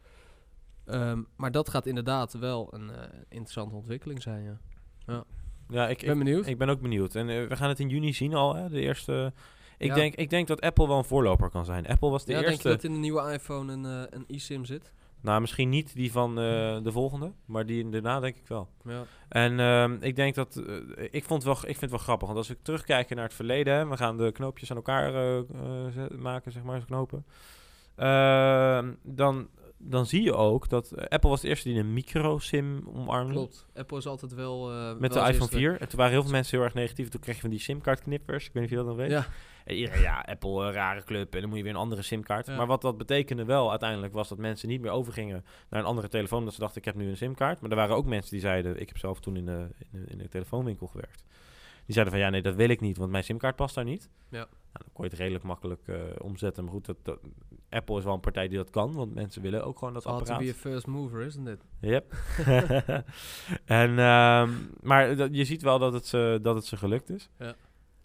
Ehm, maar dat gaat inderdaad wel een interessante ontwikkeling zijn. Ja. Ja, ik, Ik ben benieuwd. Ik ben ook benieuwd. En eh, we gaan het in juni zien al, hè, de eerste... Ik, Ja. denk, ik denk dat Apple wel een voorloper kan zijn. Apple was de ja, denk eerste... je dat in de nieuwe iPhone een, eh, een eSIM zit? Nou, misschien niet die van eh, de volgende, maar die daarna denk ik wel. Ja. En ehm, ik denk dat... eh, ik, vond wel, ik vind het wel grappig, want als we terugkijken naar het verleden... Hè, we gaan de knoopjes aan elkaar eh, eh, maken, zeg maar, knopen. Ehm, dan, dan zie je ook dat... eh, Apple was de eerste die een micro-SIM omarmde. Klopt. Apple is altijd wel... eh, Met wel de iPhone eerste- 4. En toen waren heel veel mensen heel erg negatief. Toen kreeg je van die simkaartknippers. Ik weet niet of je dat nog weet. Ja, En iedereen, ja, Apple, een rare club. En dan moet je weer een andere simkaart. Ja. Maar wat dat betekende wel uiteindelijk was dat mensen niet meer overgingen naar een andere telefoon. Dat ze dachten, ik heb nu een simkaart. Maar er waren ook mensen die zeiden, ik heb zelf toen in de, in de, in de telefoonwinkel gewerkt. Die zeiden van, ja, nee, dat wil ik niet, want mijn simkaart past daar niet. Ja. Nou, dan kon je het redelijk makkelijk eh, omzetten. Maar goed, dat, dat- Apple is wel een partij die dat kan, want mensen willen ook gewoon dat it's hard to apparaat. be a first mover, isn't it? Yep. en, ehm, maar dat, je ziet wel dat het, ze, dat het ze gelukt is. Ja.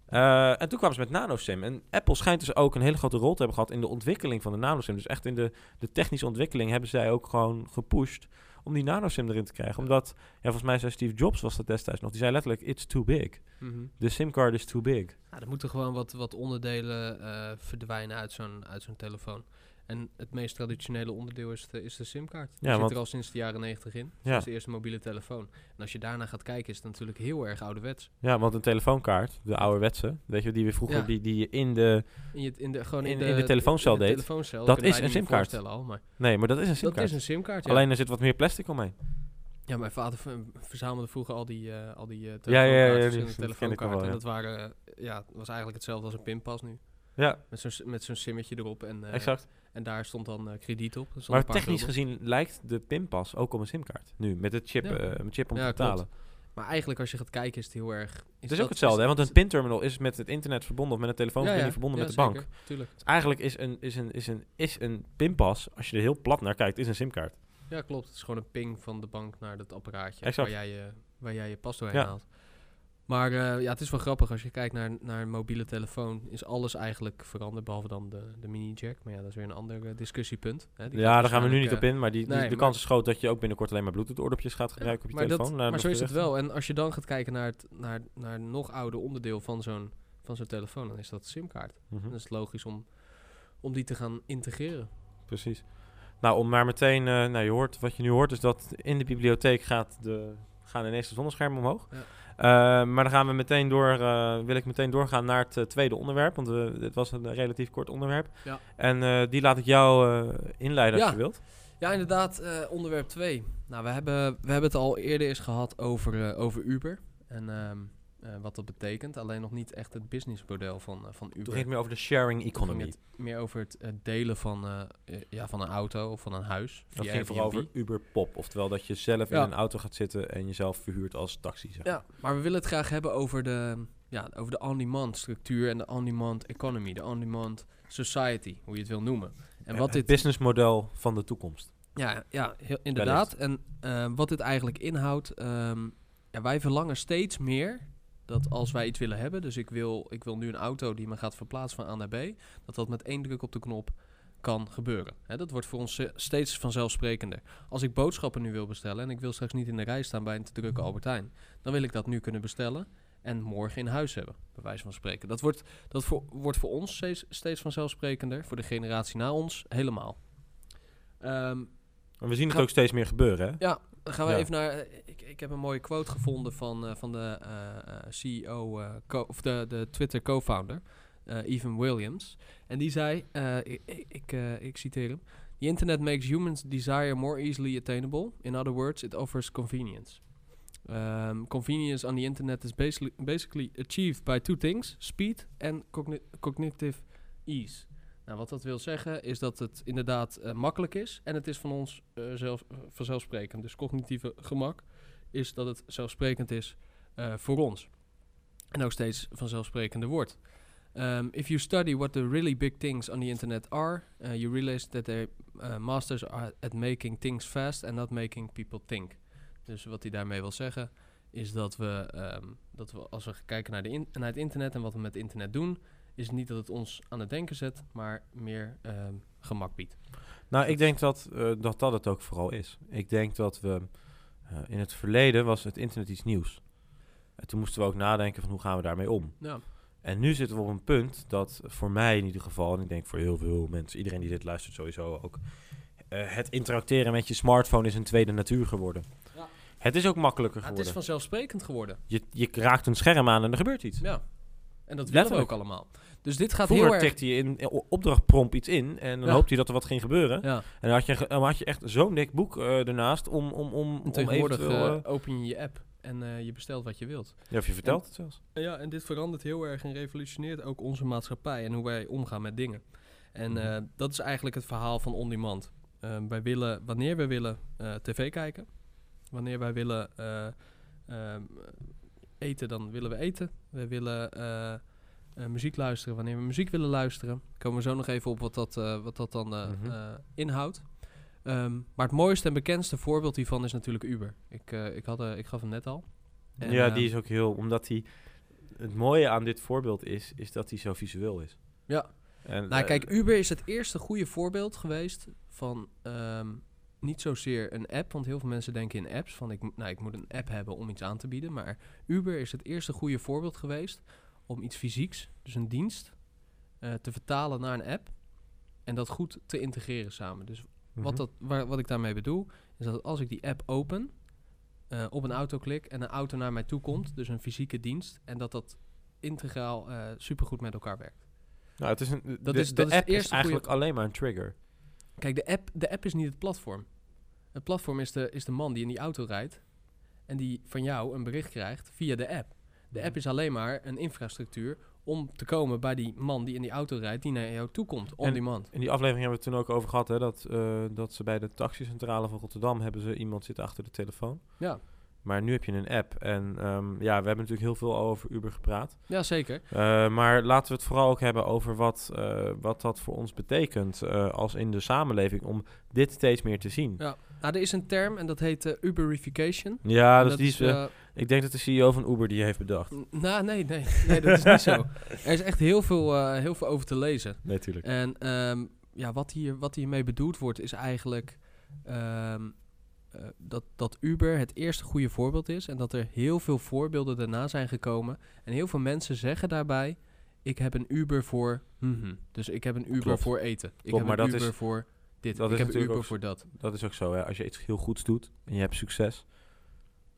Eh, en toen kwamen ze met nanoSIM. En Apple schijnt dus ook een hele grote rol te hebben gehad in de ontwikkeling van de nanoSIM. Dus echt in de, de technische ontwikkeling hebben zij ook gewoon gepusht om die nanoSIM erin te krijgen. Ja. Omdat, ja, volgens mij zei Steve Jobs was dat destijds nog. Die zei letterlijk, it's too big. Mhm. De simcard is too big. Ja, er moeten gewoon wat, wat onderdelen eh, verdwijnen uit zo'n, uit zo'n telefoon. En het meest traditionele onderdeel is de, is de simkaart. Die Ja, zit want- er al sinds de jaren 90 in. Ja. Sinds de eerste mobiele telefoon. En als je daarna gaat kijken, is het natuurlijk heel erg ouderwets. Ja, want een telefoonkaart, de ouderwetse, weet je, die we vroeger, Ja. die, die je in de... In, je, in, de, gewoon in, In- de, in de telefooncel in de deed. telefooncel, Dat is een simkaart. al, maar Nee, maar dat is een dat simkaart. is een simkaart, ja. Alleen er zit wat meer plastic omheen. Ja, mijn vader verzamelde vroeger al die, eh al die eh Ja, ja, ja, telefoonkaarten, die- dat wel, telefoonkaarten. En ja. dat waren, eh, ja, was eigenlijk hetzelfde als een pinpas nu. Ja, Met zo'n met zo'n simmetje erop. En, eh, exact. en daar stond dan eh, krediet op. Maar technisch gulden. gezien lijkt de pinpas ook op een simkaart. Nu, met het chip, Ja. eh, een chip om Ja, te betalen. klopt. Maar eigenlijk als je gaat kijken is het heel erg... Is Het is dat- ook hetzelfde, hè? want een pinterminal is met het internet verbonden of met een telefoonverbinding verbonden ja, met de bank. tuurlijk. Dus eigenlijk is een, is, een, is, een, is een pinpas, als je er heel plat naar kijkt, is een simkaart. Ja, klopt. Het is gewoon een ping van de bank naar dat apparaatje Exact. waar jij, je, waar jij je pas doorheen haalt. Maar eh, ja, het is wel grappig. Als je kijkt naar, naar een mobiele telefoon, is alles eigenlijk veranderd, behalve dan de, de mini-jack. Maar ja, dat is weer een ander eh, discussiepunt. Hè. Die ja, daar gaan we nu niet op in, maar die, die- nee, de kans is groot dat je ook binnenkort alleen maar Bluetooth-oordopjes gaat eh, gebruiken op je dat- telefoon. naar maar zo is het wel. En als je dan gaat kijken naar het naar, naar een nog ouder onderdeel van zo'n van zo'n telefoon, dan is dat de simkaart. Mhm, Dan is het logisch om, om die te gaan integreren. Precies. Nou, om maar meteen, eh, nou je hoort, wat je nu hoort is dat in de bibliotheek gaat de, gaan ineens de zonneschermen omhoog. Ja. Eh, maar dan gaan we meteen door, eh, wil ik meteen doorgaan naar het eh, tweede onderwerp, want dit was een relatief kort onderwerp. Ja. En die laat ik jou inleiden als Ja. je wilt. Ja, inderdaad, onderwerp 2. Nou, we hebben, we hebben het al eerder eens gehad over, over Uber. En ehm, eh, wat dat betekent. Alleen nog niet echt het businessmodel van, eh, van Uber. Toen ging het meer over de sharing economy. het meer over het eh, delen van, ja, van een auto of van een huis. Dat ging vooral over Uber Pop. Oftewel dat je zelf Ja. in een auto gaat zitten en jezelf verhuurt als taxi. Zeg. Ja, maar we willen het graag hebben over de, ja, over de on-demand structuur en de on-demand economy. De on-demand society, hoe je het wil noemen. En wat het dit businessmodel van de toekomst. Ja, ja heel- inderdaad. En wat dit eigenlijk inhoudt, ja, wij verlangen steeds meer dat als wij iets willen hebben, dus ik wil, ik wil nu een auto die me gaat verplaatsen van A naar B, dat dat met één druk op de knop kan gebeuren. Hè, dat wordt voor ons steeds vanzelfsprekender. Als ik boodschappen nu wil bestellen en ik wil straks niet in de rij staan bij een te drukke Albertijn, dan wil ik dat nu kunnen bestellen en morgen in huis hebben, bij wijze van spreken. Dat wordt, dat voor, wordt voor ons steeds, steeds vanzelfsprekender, voor de generatie na ons helemaal. Ehm, Maar we zien het Ga- ook steeds meer gebeuren. Hè? ja, dan gaan we Ja. even naar. eh, Ik, ik heb een mooie quote gevonden van, eh, van de eh, CEO, co- of de, de Twitter co-founder, Evan Williams. En die zei: ik, ik, ik, ik citeer hem. The internet makes humans desire more easily attainable. In other words, it offers convenience. Um, convenience on the internet is basically, basically achieved by two things: speed and cogni- cognitive ease. Nou, wat dat wil zeggen is dat het inderdaad eh, makkelijk is en het is van ons eh, zelf, eh, vanzelfsprekend. Dus cognitieve gemak is dat het zelfsprekend is voor ons. En ook steeds vanzelfsprekender wordt. Um, if you study what the really big things on the internet are, you realize that they masters are at making things fast and not making people think. Dus wat hij daarmee wil zeggen is dat we, ehm, dat we als we kijken naar, de in- naar het internet en wat we met internet doen, is het niet dat het ons aan het denken zet, maar meer ehm, gemak biedt. Nou, ik denk dat, eh, dat dat het ook vooral is. Ik denk dat we eh, in het verleden was het internet iets nieuws. En toen moesten we ook nadenken van hoe gaan we daarmee om. Ja, En nu zitten we op een punt dat voor mij in ieder geval, en ik denk voor heel veel mensen, iedereen die dit luistert sowieso ook, eh, het interacteren met je smartphone is een tweede natuur geworden. Ja. Het is ook makkelijker het is geworden. vanzelfsprekend geworden. Je, je raakt een scherm aan en er gebeurt iets. Ja. En dat willen we ook allemaal. Dus dit gaat Vroeger heel erg... tikte je in o- opdrachtprompt iets in en dan Ja. hoopte je dat er wat ging gebeuren. Ja, En dan had je, dan had je echt zo'n dik boek eh, ernaast om, om, om, om tegenwoordig eh, eh, open je je app en eh, je bestelt wat je wilt. ja, of je vertelt het zelfs. Ja, en dit verandert heel erg en revolutioneert ook onze maatschappij en hoe wij omgaan met dingen. En Mhm. eh, dat is eigenlijk het verhaal van on-demand. Eh, wij willen, wanneer we willen eh, tv kijken, wanneer wij willen eh, eten, dan willen we eten. We willen eh, eh, muziek luisteren wanneer we muziek willen luisteren. Komen we zo nog even op wat dat, eh, wat dat dan eh, inhoudt. Ehm, maar het mooiste en bekendste voorbeeld hiervan is natuurlijk Uber. Ik, ik, had, ik gaf hem net al. En, ja, ehm, die is ook heel... Omdat hij... Het mooie aan dit voorbeeld is, is dat hij zo visueel is. Ja. En, Nou, kijk, Uber is het eerste goede voorbeeld geweest van ehm, niet zozeer een app, want heel veel mensen denken in apps van ik, moet- nou, ik moet een app hebben om iets aan te bieden. Maar Uber is het eerste goede voorbeeld geweest om iets fysieks, dus een dienst, eh, te vertalen naar een app en dat goed te integreren samen. Dus mhm. wat, dat, waar, wat ik daarmee bedoel, is dat als ik die app open, eh, op een auto klik en een auto naar mij toe komt, dus een fysieke dienst, en dat dat integraal eh supergoed met elkaar werkt. Nou, het is een, de, Dat de is- dat het app is eigenlijk alleen maar een trigger. Kijk, de app, de app is niet het platform. Het platform is de, is de man die in die auto rijdt en die van jou een bericht krijgt via de app. De app is alleen maar een infrastructuur om te komen bij die man die in die auto rijdt, die naar jou toe komt, on En- demand. In die aflevering hebben we het toen ook over gehad, hè, dat, eh, dat ze bij de taxicentrale van Rotterdam hebben ze iemand zitten achter de telefoon. Ja. Maar nu heb je een app. En ehm, ja, we hebben natuurlijk heel veel over Uber gepraat. Ja, zeker. Eh, maar laten we het vooral ook hebben over wat, eh, wat dat voor ons betekent als in de samenleving om dit steeds meer te zien. Ja. Nou, er is een term en dat heet eh, Uberification. Ja, dus die is, eh, eh, ik denk dat de CEO van Uber die heeft bedacht. nou, nee, nee, nee, dat is niet zo. Er is echt heel veel, heel veel over te lezen. Nee, tuurlijk. En ehm, ja, wat, hier, wat hiermee bedoeld wordt, is eigenlijk ehm, eh, dat, dat Uber het eerste goede voorbeeld is. En dat er heel veel voorbeelden daarna zijn gekomen. En heel veel mensen zeggen daarbij: Ik heb een Uber voor. Dus ik heb een Uber Klopt. voor eten. Ik Klopt, heb maar een dat Uber is- voor dit. dat ik is heb Uber ook voor dat. Dat is ook zo, hè. Als je iets heel goeds doet en je hebt succes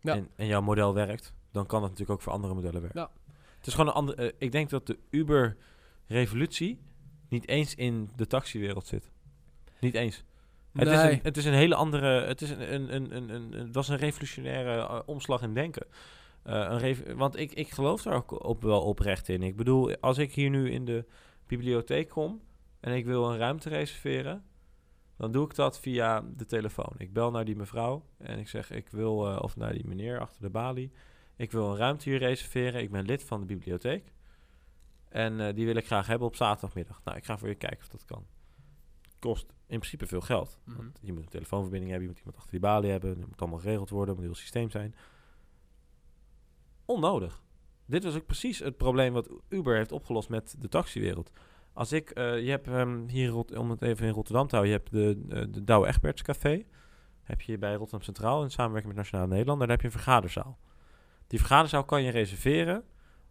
Ja. en, en jouw model werkt, dan kan dat natuurlijk ook voor andere modellen werken. Ja. Het is gewoon een andere... eh, ik denk dat de Uber-revolutie niet eens in de taxiwereld zit. Niet eens. Het, is een, het is een hele andere... Het, is een, een, een, een, een- het was een revolutionaire eh, omslag in denken. Eh, een rev- want ik, ik geloof daar ook op, wel oprecht in. Ik bedoel, als ik hier nu in de bibliotheek kom en ik wil een ruimte reserveren, dan doe ik dat via de telefoon. Ik bel naar die mevrouw en ik zeg, ik wil, eh, of naar die meneer achter de balie, ik wil een ruimte hier reserveren. Ik ben lid van de bibliotheek en eh, die wil ik graag hebben op zaterdagmiddag. Nou, ik ga voor je kijken of dat kan. Kost in principe veel geld. Mhm. Want je moet een telefoonverbinding hebben, je moet iemand achter die balie hebben, het moet allemaal geregeld worden, het moet een heel systeem zijn. Onnodig. Dit was ook precies het probleem wat Uber heeft opgelost met de taxiwereld. Als ik, eh, je hebt ehm, hier, om het even in Rotterdam te houden, je hebt de, eh, de Douwe Egberts Café. Heb je bij Rotterdam Centraal in samenwerking met Nationaal Nederland. Daar heb je een vergaderzaal. Die vergaderzaal kan je reserveren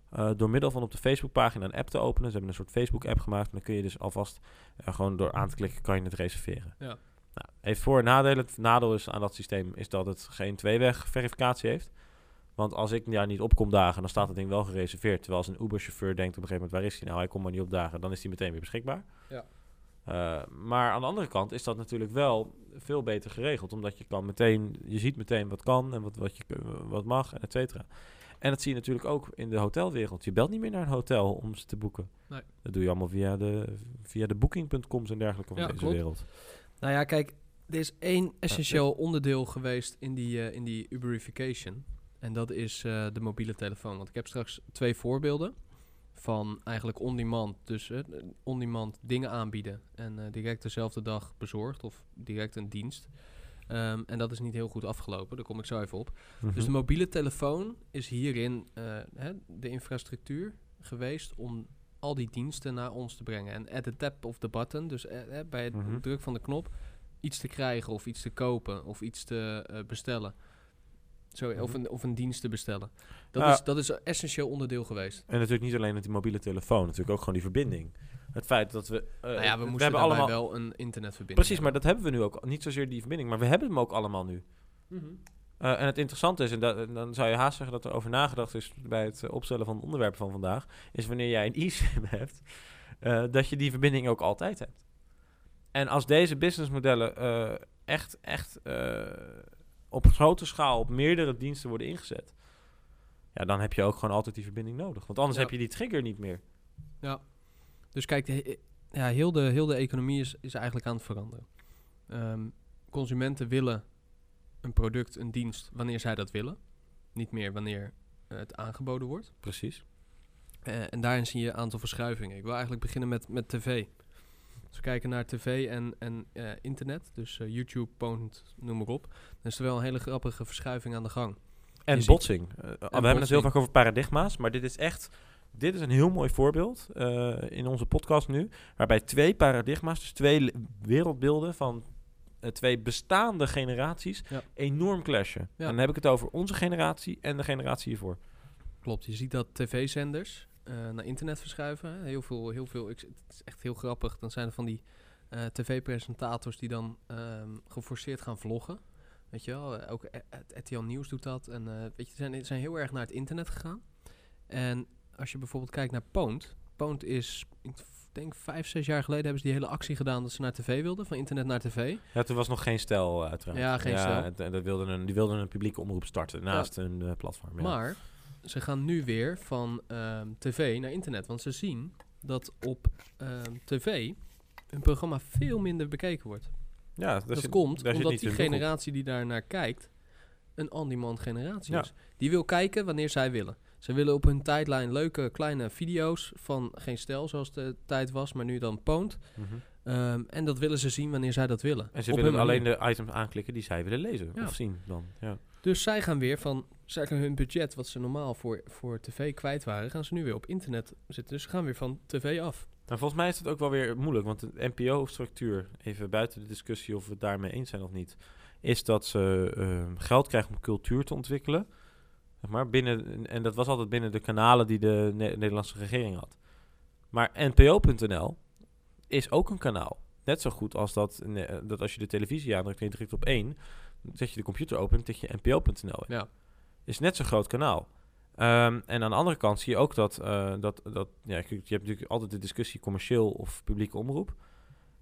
eh, door middel van op de Facebookpagina een app te openen. Ze hebben een soort Facebook-app gemaakt. En dan kun je dus alvast gewoon door aan te klikken kan je het reserveren. Ja. Nou, heeft voor- en nadelen. Het nadeel is aan dat systeem is dat het geen tweeweg verificatie heeft. Want als ik daar niet op kom dagen, dan staat het ding wel gereserveerd. Terwijl als een Uber-chauffeur denkt op een gegeven moment, waar is hij nou? Hij komt maar niet op dagen. Dan is hij meteen weer beschikbaar. Ja. Eh, maar aan de andere kant is dat natuurlijk wel veel beter geregeld. Omdat je kan meteen, je ziet meteen wat kan en wat, wat, je, wat mag, et cetera. En dat zie je natuurlijk ook in de hotelwereld. Je belt niet meer naar een hotel om ze te boeken. Nee. Dat doe je allemaal via de, via de booking.coms en dergelijke van Ja, deze klopt. wereld. Nou ja, kijk, er is één essentieel onderdeel geweest in die, eh, in die Uberification. En dat is eh, de mobiele telefoon. Want ik heb straks twee voorbeelden van eigenlijk on-demand. Dus eh, on-demand dingen aanbieden en eh, direct dezelfde dag bezorgd of direct een dienst. Ehm, en dat is niet heel goed afgelopen, daar kom ik zo even op. Mhm. Dus de mobiele telefoon is hierin hè, de infrastructuur geweest om al die diensten naar ons te brengen. En at the tap of the button, dus bij het Mhm. druk van de knop, iets te krijgen of iets te kopen of iets te bestellen. Zo, of, Mhm. een, of een dienst te bestellen. Dat, Ja. is, dat is een essentieel onderdeel geweest. En natuurlijk niet alleen met die mobiele telefoon, natuurlijk ook gewoon die verbinding. Het feit dat we... eh, nou ja, we hebben allemaal... wel een internetverbinding Precies, maar dat hebben we nu ook. Niet zozeer die verbinding, maar we hebben hem ook allemaal nu. hebben. Eh, en het interessante is, en da- en dan zou je haast zeggen dat er over nagedacht is bij het eh, opstellen van het onderwerp van vandaag, is wanneer jij een eSIM hebt, dat je die verbinding ook altijd hebt. En als deze businessmodellen echt, echt op grote schaal op meerdere diensten worden ingezet, ja, dan heb je ook gewoon altijd die verbinding nodig. Want anders Ja. heb je die trigger niet meer. Dus kijk, de, ja, heel, de, heel de economie is, is eigenlijk aan het veranderen. Ehm, consumenten willen een product, een dienst, wanneer zij dat willen. Niet meer wanneer eh, het aangeboden wordt. Precies. Eh, en daarin zie je een aantal verschuivingen. Ik wil eigenlijk beginnen met, met tv. Als we kijken naar tv en, en eh, internet, dus eh, YouTube, Poont, noem maar op. Dan is er wel een hele grappige verschuiving aan de gang. En Je ziet- botsing. Eh, we hebben het heel vaak over paradigma's, maar dit is echt... Dit is een heel mooi voorbeeld in onze podcast nu, waarbij twee paradigma's, dus twee wereldbeelden van twee bestaande generaties, Ja. enorm clashen. Ja. En dan heb ik het over onze generatie en de generatie hiervoor. Klopt, je ziet dat tv-zenders naar internet verschuiven. Heel veel, heel veel, ik, het is echt heel grappig. Dan zijn er van die eh, tv-presentators die dan ehm, geforceerd gaan vloggen. Weet je wel, eh, ook eh, RTL Nieuws doet dat. En eh, weet je, zijn, zijn heel erg naar het internet gegaan. En als je bijvoorbeeld kijkt naar Poont. Poont is, ik denk vijf, zes jaar geleden hebben ze die hele actie gedaan dat ze naar tv wilden, van internet naar tv. Ja, toen was nog geen stijl uiteraard. Ja, geen stijl. en- en dat wilden een, die wilden een publieke omroep starten naast hun eh, platform. Ja. Maar ze gaan nu weer van ehm, tv naar internet. Want ze zien dat op ehm, tv een programma veel minder bekeken wordt. Ja, dat zit- komt omdat die hun generatie die daar naar kijkt, een on-demand generatie Ja. is. Die wil kijken wanneer zij willen. Ze willen op hun tijdlijn leuke kleine video's van geen stijl zoals de tijd was, maar nu dan poont. Mhm. Ehm, en dat willen ze zien wanneer zij dat willen. En ze Op willen hun alleen manier. de items aanklikken die zij willen lezen Ja. of zien dan. Ja. Dus zij gaan weer van, gaan hun budget wat ze normaal voor, voor tv kwijt waren, gaan ze nu weer op internet zitten. Dus ze gaan weer van tv af. Nou, volgens mij is het ook wel weer moeilijk, want de NPO-structuur, even buiten de discussie of we het daarmee eens zijn of niet, is dat ze eh, geld krijgen om cultuur te ontwikkelen. Zeg maar, binnen, en dat was altijd binnen de kanalen die de Ne- Nederlandse regering had. Maar NPO.nl is ook een kanaal. Net zo goed als dat, ne- dat als je de televisie aandrukt en je drukt op één, zet je de computer open en tik je NPO.nl in Ja. Is net zo'n groot kanaal. Ehm, en aan de andere kant zie je ook dat, eh, dat, dat ja, je hebt natuurlijk altijd de discussie commercieel of publieke omroep.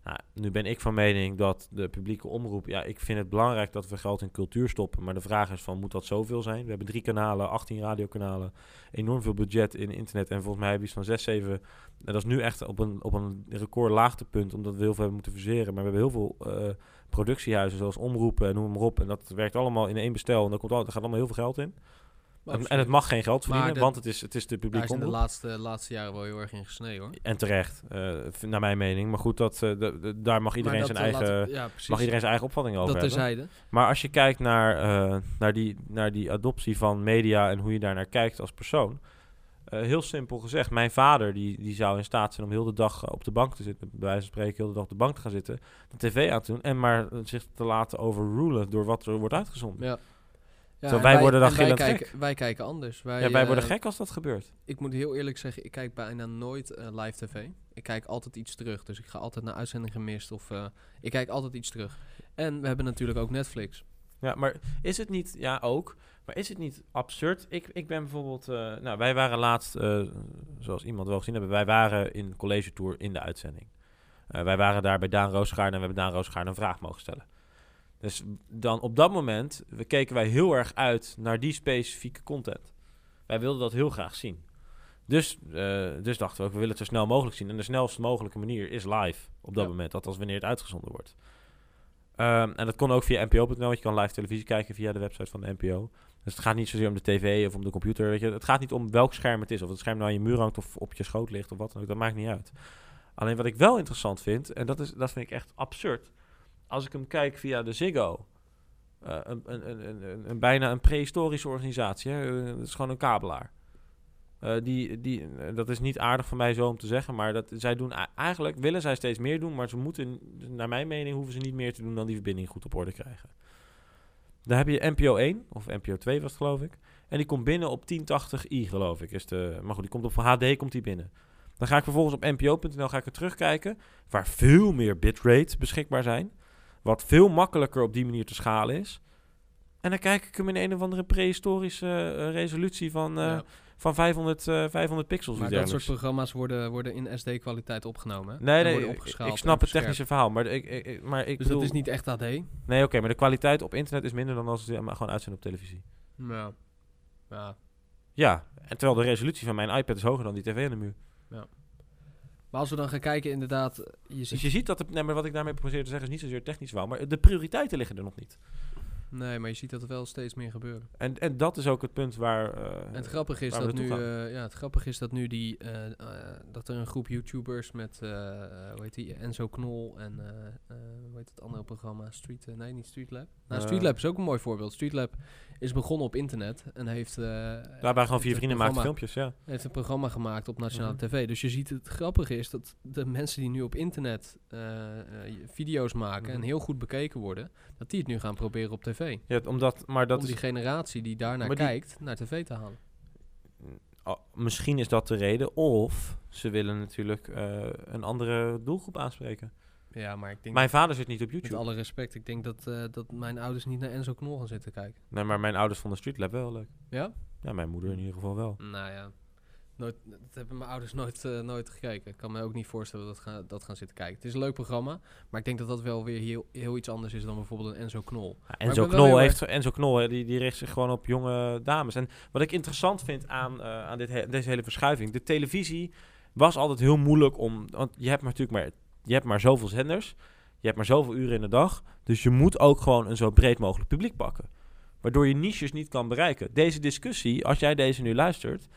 Nou, nu ben ik van mening dat de publieke omroep, ja, ik vind het belangrijk dat we geld in cultuur stoppen. Maar de vraag is van, moet dat zoveel zijn? We hebben drie kanalen, 18 radiokanalen, enorm veel budget in internet. En volgens mij hebben we iets van 6, 7, en dat is nu echt op een, op een record laagtepunt, omdat we heel veel hebben moeten verzeren. Maar we hebben heel veel eh, productiehuizen, zoals omroepen en noem maar op. En dat werkt allemaal in één bestel en daar, komt al, daar gaat allemaal heel veel geld in. En, en het mag geen geld verdienen, want het is, het is de Daar publieke is in de omroep. laatste, laatste jaren wel heel erg in gesneden hoor. En terecht, eh, naar mijn mening. Maar goed, dat, eh, de- de- daar mag iedereen, zijn, eh, eigen, laten ja, mag iedereen zijn eigen opvatting over dat hebben. Maar als je kijkt naar, naar, die, naar die adoptie van media en hoe je daar naar kijkt als persoon. Eh, heel simpel gezegd, mijn vader die, die zou in staat zijn om heel de dag eh, op de bank te zitten. Bij wijze van spreken, heel de dag op de bank te gaan zitten. De tv aan te doen en maar eh, zich te laten overrulen door wat er wordt uitgezonden. Ja. Ja, Zo, wij worden dan en wij gillend gek. kijken, wij kijken anders. Wij, Ja, wij worden gek als dat gebeurt. Ik moet heel eerlijk zeggen, ik kijk bijna nooit live tv. Ik kijk altijd iets terug. Dus ik ga altijd naar uitzending gemist of ik kijk altijd iets terug. En we hebben natuurlijk ook Netflix. Ja, maar is het niet, ja ook, maar is het niet absurd? Ik, ik ben bijvoorbeeld, eh, nou wij waren laatst, eh, zoals iemand wel gezien hebben, wij waren in College Tour in de uitzending. Eh, wij waren daar bij Daan Roosgaard en we hebben Daan Roosgaard een vraag mogen stellen. Dus dan op dat moment we keken wij heel erg uit naar die specifieke content. Wij wilden dat heel graag zien. Dus, dus dachten we ook, we willen het zo snel mogelijk zien. En de snelst mogelijke manier is live op dat Ja. moment. Dat als wanneer het uitgezonden wordt. Ehm, en dat kon ook via NPO.nl, want je kan live televisie kijken via de website van de NPO. Dus het gaat niet zozeer om de tv of om de computer. Weet je. Het gaat niet om welk scherm het is. Of het scherm nou aan je muur hangt of op je schoot ligt of wat dan ook. Dat maakt niet uit. Alleen wat ik wel interessant vind, en dat, is, dat vind ik echt absurd. Als ik hem kijk via de Ziggo. eh, een, een, een, een, bijna een prehistorische organisatie. Hè? Eh, Het is gewoon een kabelaar. Eh, die, die, eh, dat is niet aardig van mij zo om te zeggen, maar dat, zij doen eigenlijk willen zij steeds meer doen, maar ze moeten, naar mijn mening, hoeven ze niet meer te doen dan die verbinding goed op orde krijgen. Dan heb je NPO 1, of NPO 2 was het geloof ik. En die komt binnen op 1080i geloof ik. Is de, maar goed, die komt op HD komt die binnen. Dan ga ik vervolgens op npo.nl ga ik er terugkijken, waar veel meer bitrates beschikbaar zijn. Wat veel makkelijker op die manier te schalen is. En dan kijk ik hem in een of andere prehistorische eh, resolutie van, eh. Van 500, eh, 500 pixels. Maar dat dergelijks. soort programma's worden, worden in SD-kwaliteit opgenomen. hè? Nee, nee, ik, snap het technische verhaal, maar ik, maar ik Dus bedoel... dat is niet echt AD. Nee, oké, maar de kwaliteit op internet is minder dan als ze maar gewoon uitzenden op televisie. Ja. ja. Ja, en terwijl de resolutie van mijn iPad is hoger dan die tv aan de muur. Maar als we dan gaan kijken, inderdaad, je ziet... Dus je ziet dat, het, nee, maar wat ik daarmee probeer te zeggen is niet zozeer technisch verhaal, maar de prioriteiten liggen er nog niet. Nee, maar je ziet dat er wel steeds meer gebeuren. En, en dat is ook het punt waar... eh, En het grappige is dat nu, eh, ja, het grappige is dat nu die, eh, dat er een groep YouTubers met, hoe heet die, Enzo Knol en, hoe heet het andere programma, Street, nee niet Streetlab. Nou, Eh. Streetlab is ook een mooi voorbeeld. Streetlab is begonnen op internet en heeft, eh daar waren gewoon vier vrienden maken filmpjes, ja. heeft een programma gemaakt op nationale Mhm. tv. Dus je ziet het grappige is dat de mensen die nu op internet eh, eh, video's maken Mhm. en heel goed bekeken worden, dat die het nu gaan proberen op tv. ja omdat, maar dat om is, die generatie die daarnaar Maar die- kijkt, naar tv te halen. oh, misschien is dat de reden, of ze willen natuurlijk een andere doelgroep aanspreken. Ja, maar ik denk Mijn vader zit niet op Met YouTube. alle respect, ik denk dat, eh, dat mijn ouders niet naar Enzo Knol gaan zitten kijken. Nee, maar mijn ouders vonden Street Lab wel leuk. Ja? Ja, mijn moeder in ieder geval wel. Nou ja. Nooit, dat hebben mijn ouders nooit, eh, nooit gekeken. Ik kan me ook niet voorstellen dat gaan, dat gaan zitten kijken. Het is een leuk programma, maar ik denk dat dat wel weer heel, heel iets anders is dan bijvoorbeeld een Enzo Knol. Ja, Enzo Knol, heeft, Enzo Knol hè, die, die richt zich gewoon op jonge dames. En wat ik interessant vind aan, eh, aan dit he- deze hele verschuiving... de televisie was altijd heel moeilijk om... want je hebt maar natuurlijk maar, je hebt maar zoveel zenders... je hebt maar zoveel uren in de dag... dus je moet ook gewoon een zo breed mogelijk publiek pakken. Waardoor je niches niet kan bereiken. Deze discussie, als jij deze nu luistert...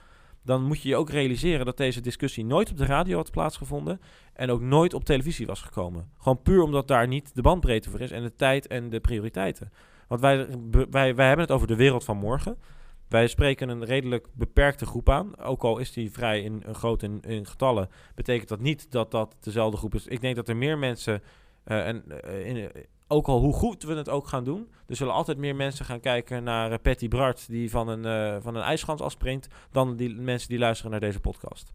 dan moet je je ook realiseren dat deze discussie nooit op de radio had plaatsgevonden... en ook nooit op televisie was gekomen. Gewoon puur omdat daar niet de bandbreedte voor is... en de tijd en de prioriteiten. Want wij, wij, wij hebben het over de wereld van morgen. Wij spreken een redelijk beperkte groep aan. Ook al is die vrij in, in groot in, in getallen, betekent dat niet dat dat dezelfde groep is. Ik denk dat er meer mensen, eh, en, eh, in, ook al hoe goed we het ook gaan doen, er zullen altijd meer mensen gaan kijken naar eh, Patty Bart, die van een, van een ijsschans afspringt, dan die mensen die luisteren naar deze podcast.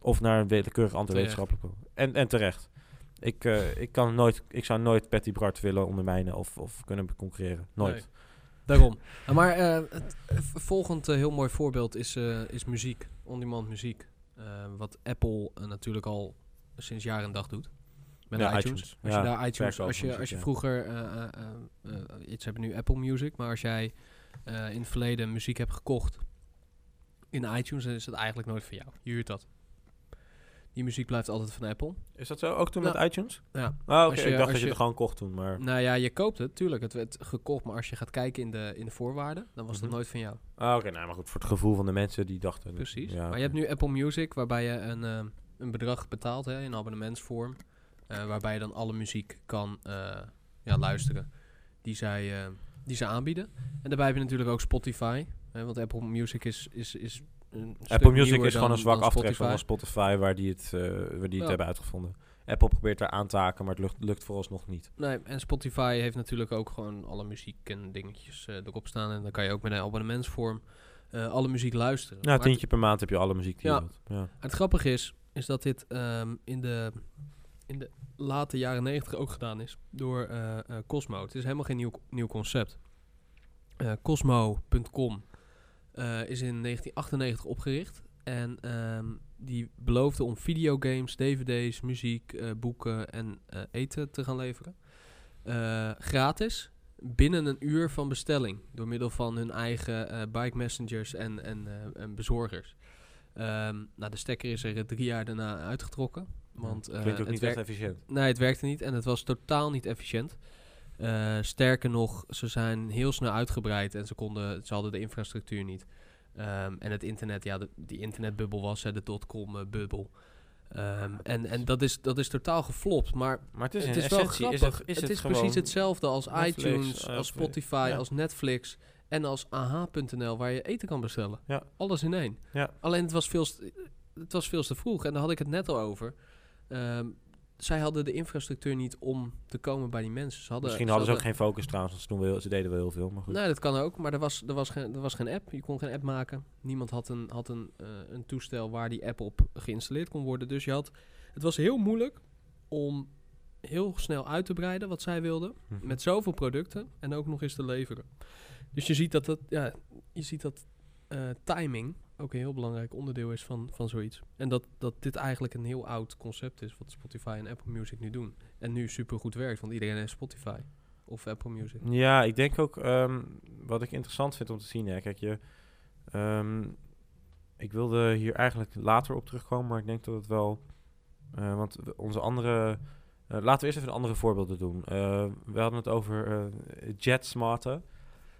Of naar een willekeurig wetenschappelijk. En, en terecht. Ik, ik, kan nooit, ik zou nooit Patty Bart willen ondermijnen of, of kunnen concurreren. Nooit. Nee. Daarom. Uh, maar uh, het volgend uh, heel mooi voorbeeld is, uh, is muziek, on-demand muziek. Wat Apple natuurlijk al sinds jaar en dag doet. Met Ja, iTunes. iTunes. Als Ja, je daar iTunes, als je, als je vroeger, iets hebben nu Apple Music, maar als jij in het verleden muziek hebt gekocht in iTunes, dan is dat eigenlijk nooit van jou. Je huurt dat. Die muziek blijft altijd van Apple. Is dat zo? Ook toen met iTunes? Ja. Oh, oké. Je- Ik dacht dat je je- het gewoon kocht toen, maar... Nou ja, je koopt het, tuurlijk. Het werd gekocht, maar als je gaat kijken in de, in de voorwaarden, dan was Mhm. dat nooit van jou. Ah, oké. Nou, maar goed. Voor het gevoel van de mensen die dachten... Precies. Ja, maar je hebt nu Apple Music, waarbij je een, eh, een bedrag betaalt hè, in abonnementsvorm. eh, waarbij je dan alle muziek kan eh, ja, luisteren die zij, die zij aanbieden. En daarbij heb je natuurlijk ook Spotify. Hè, want Apple Music is, is, is een Apple Music is gewoon een zwak aftrek van Spotify, waar die het, eh, waar die het hebben uitgevonden. Apple probeert daar aan te haken, maar het lukt, lukt vooralsnog niet. Nee, en Spotify heeft natuurlijk ook gewoon alle muziek en dingetjes eh, erop staan. En dan kan je ook met een abonnementsvorm eh, alle muziek luisteren. Ja, het- tientje per maand heb je alle muziek die Ja. je wilt. Ja. Het grappige is, is dat dit ehm, in, de, in de late jaren negentig ook gedaan is door Cosmo. Het is helemaal geen nieuw, nieuw concept. Cosmo.com is in 1998 opgericht. En ehm, die beloofde om videogames, dvd's, muziek, eh, boeken en eh, eten te gaan leveren. Eh, gratis, binnen een uur van bestelling. Door middel van hun eigen eh, bike messengers en, en, eh, en bezorgers. Ehm, nou, de stekker is er drie jaar daarna uitgetrokken. Want eh, Klinkt ook het niet echt efficiënt. Nee, het werkte niet en het was totaal niet efficiënt. Eh, sterker nog, ze zijn heel snel uitgebreid en ze, konden, ze hadden de infrastructuur niet. Ehm, en het internet, ja, de, die internetbubbel was hè, de dotcom-bubbel. Ehm, en en dat, is, dat is totaal geflopt. Maar Maar het is, het is wel grappig. Is het, is het, het, is gewoon- precies hetzelfde als Netflix, iTunes, eh, als Spotify, ja. als Netflix en als aha.nl waar je eten kan bestellen. Ja. Alles in één. Ja. Alleen het was, veel, het was veel te vroeg en daar had ik het net al over. Ehm, zij hadden de infrastructuur niet om te komen bij die mensen. Ze hadden, Misschien ze hadden ze ook geen focus trouwens, want ze, doen wel, ze deden wel heel veel. Maar goed. Nee, dat kan ook, maar er was, er, was geen, er was geen app. Je kon geen app maken. Niemand had een, had een, eh, een toestel waar die app op geïnstalleerd kon worden. Dus je had, het was heel moeilijk om heel snel uit te breiden wat zij wilden. Mhm. Met zoveel producten en ook nog eens te leveren. Dus je ziet dat, dat, ja, je ziet dat eh, timing ook een heel belangrijk onderdeel is van, van zoiets. En dat, dat dit eigenlijk een heel oud concept is wat Spotify en Apple Music nu doen. En nu super goed werkt, want iedereen heeft Spotify of Apple Music. Ja, ik denk ook ehm, wat ik interessant vind om te zien. Hè, kijk, je, ehm, ik wilde hier eigenlijk later op terugkomen, maar ik denk dat het wel. eh, want onze andere. eh, laten we eerst even de andere voorbeelden doen. Eh, we hadden het over JetSmarten.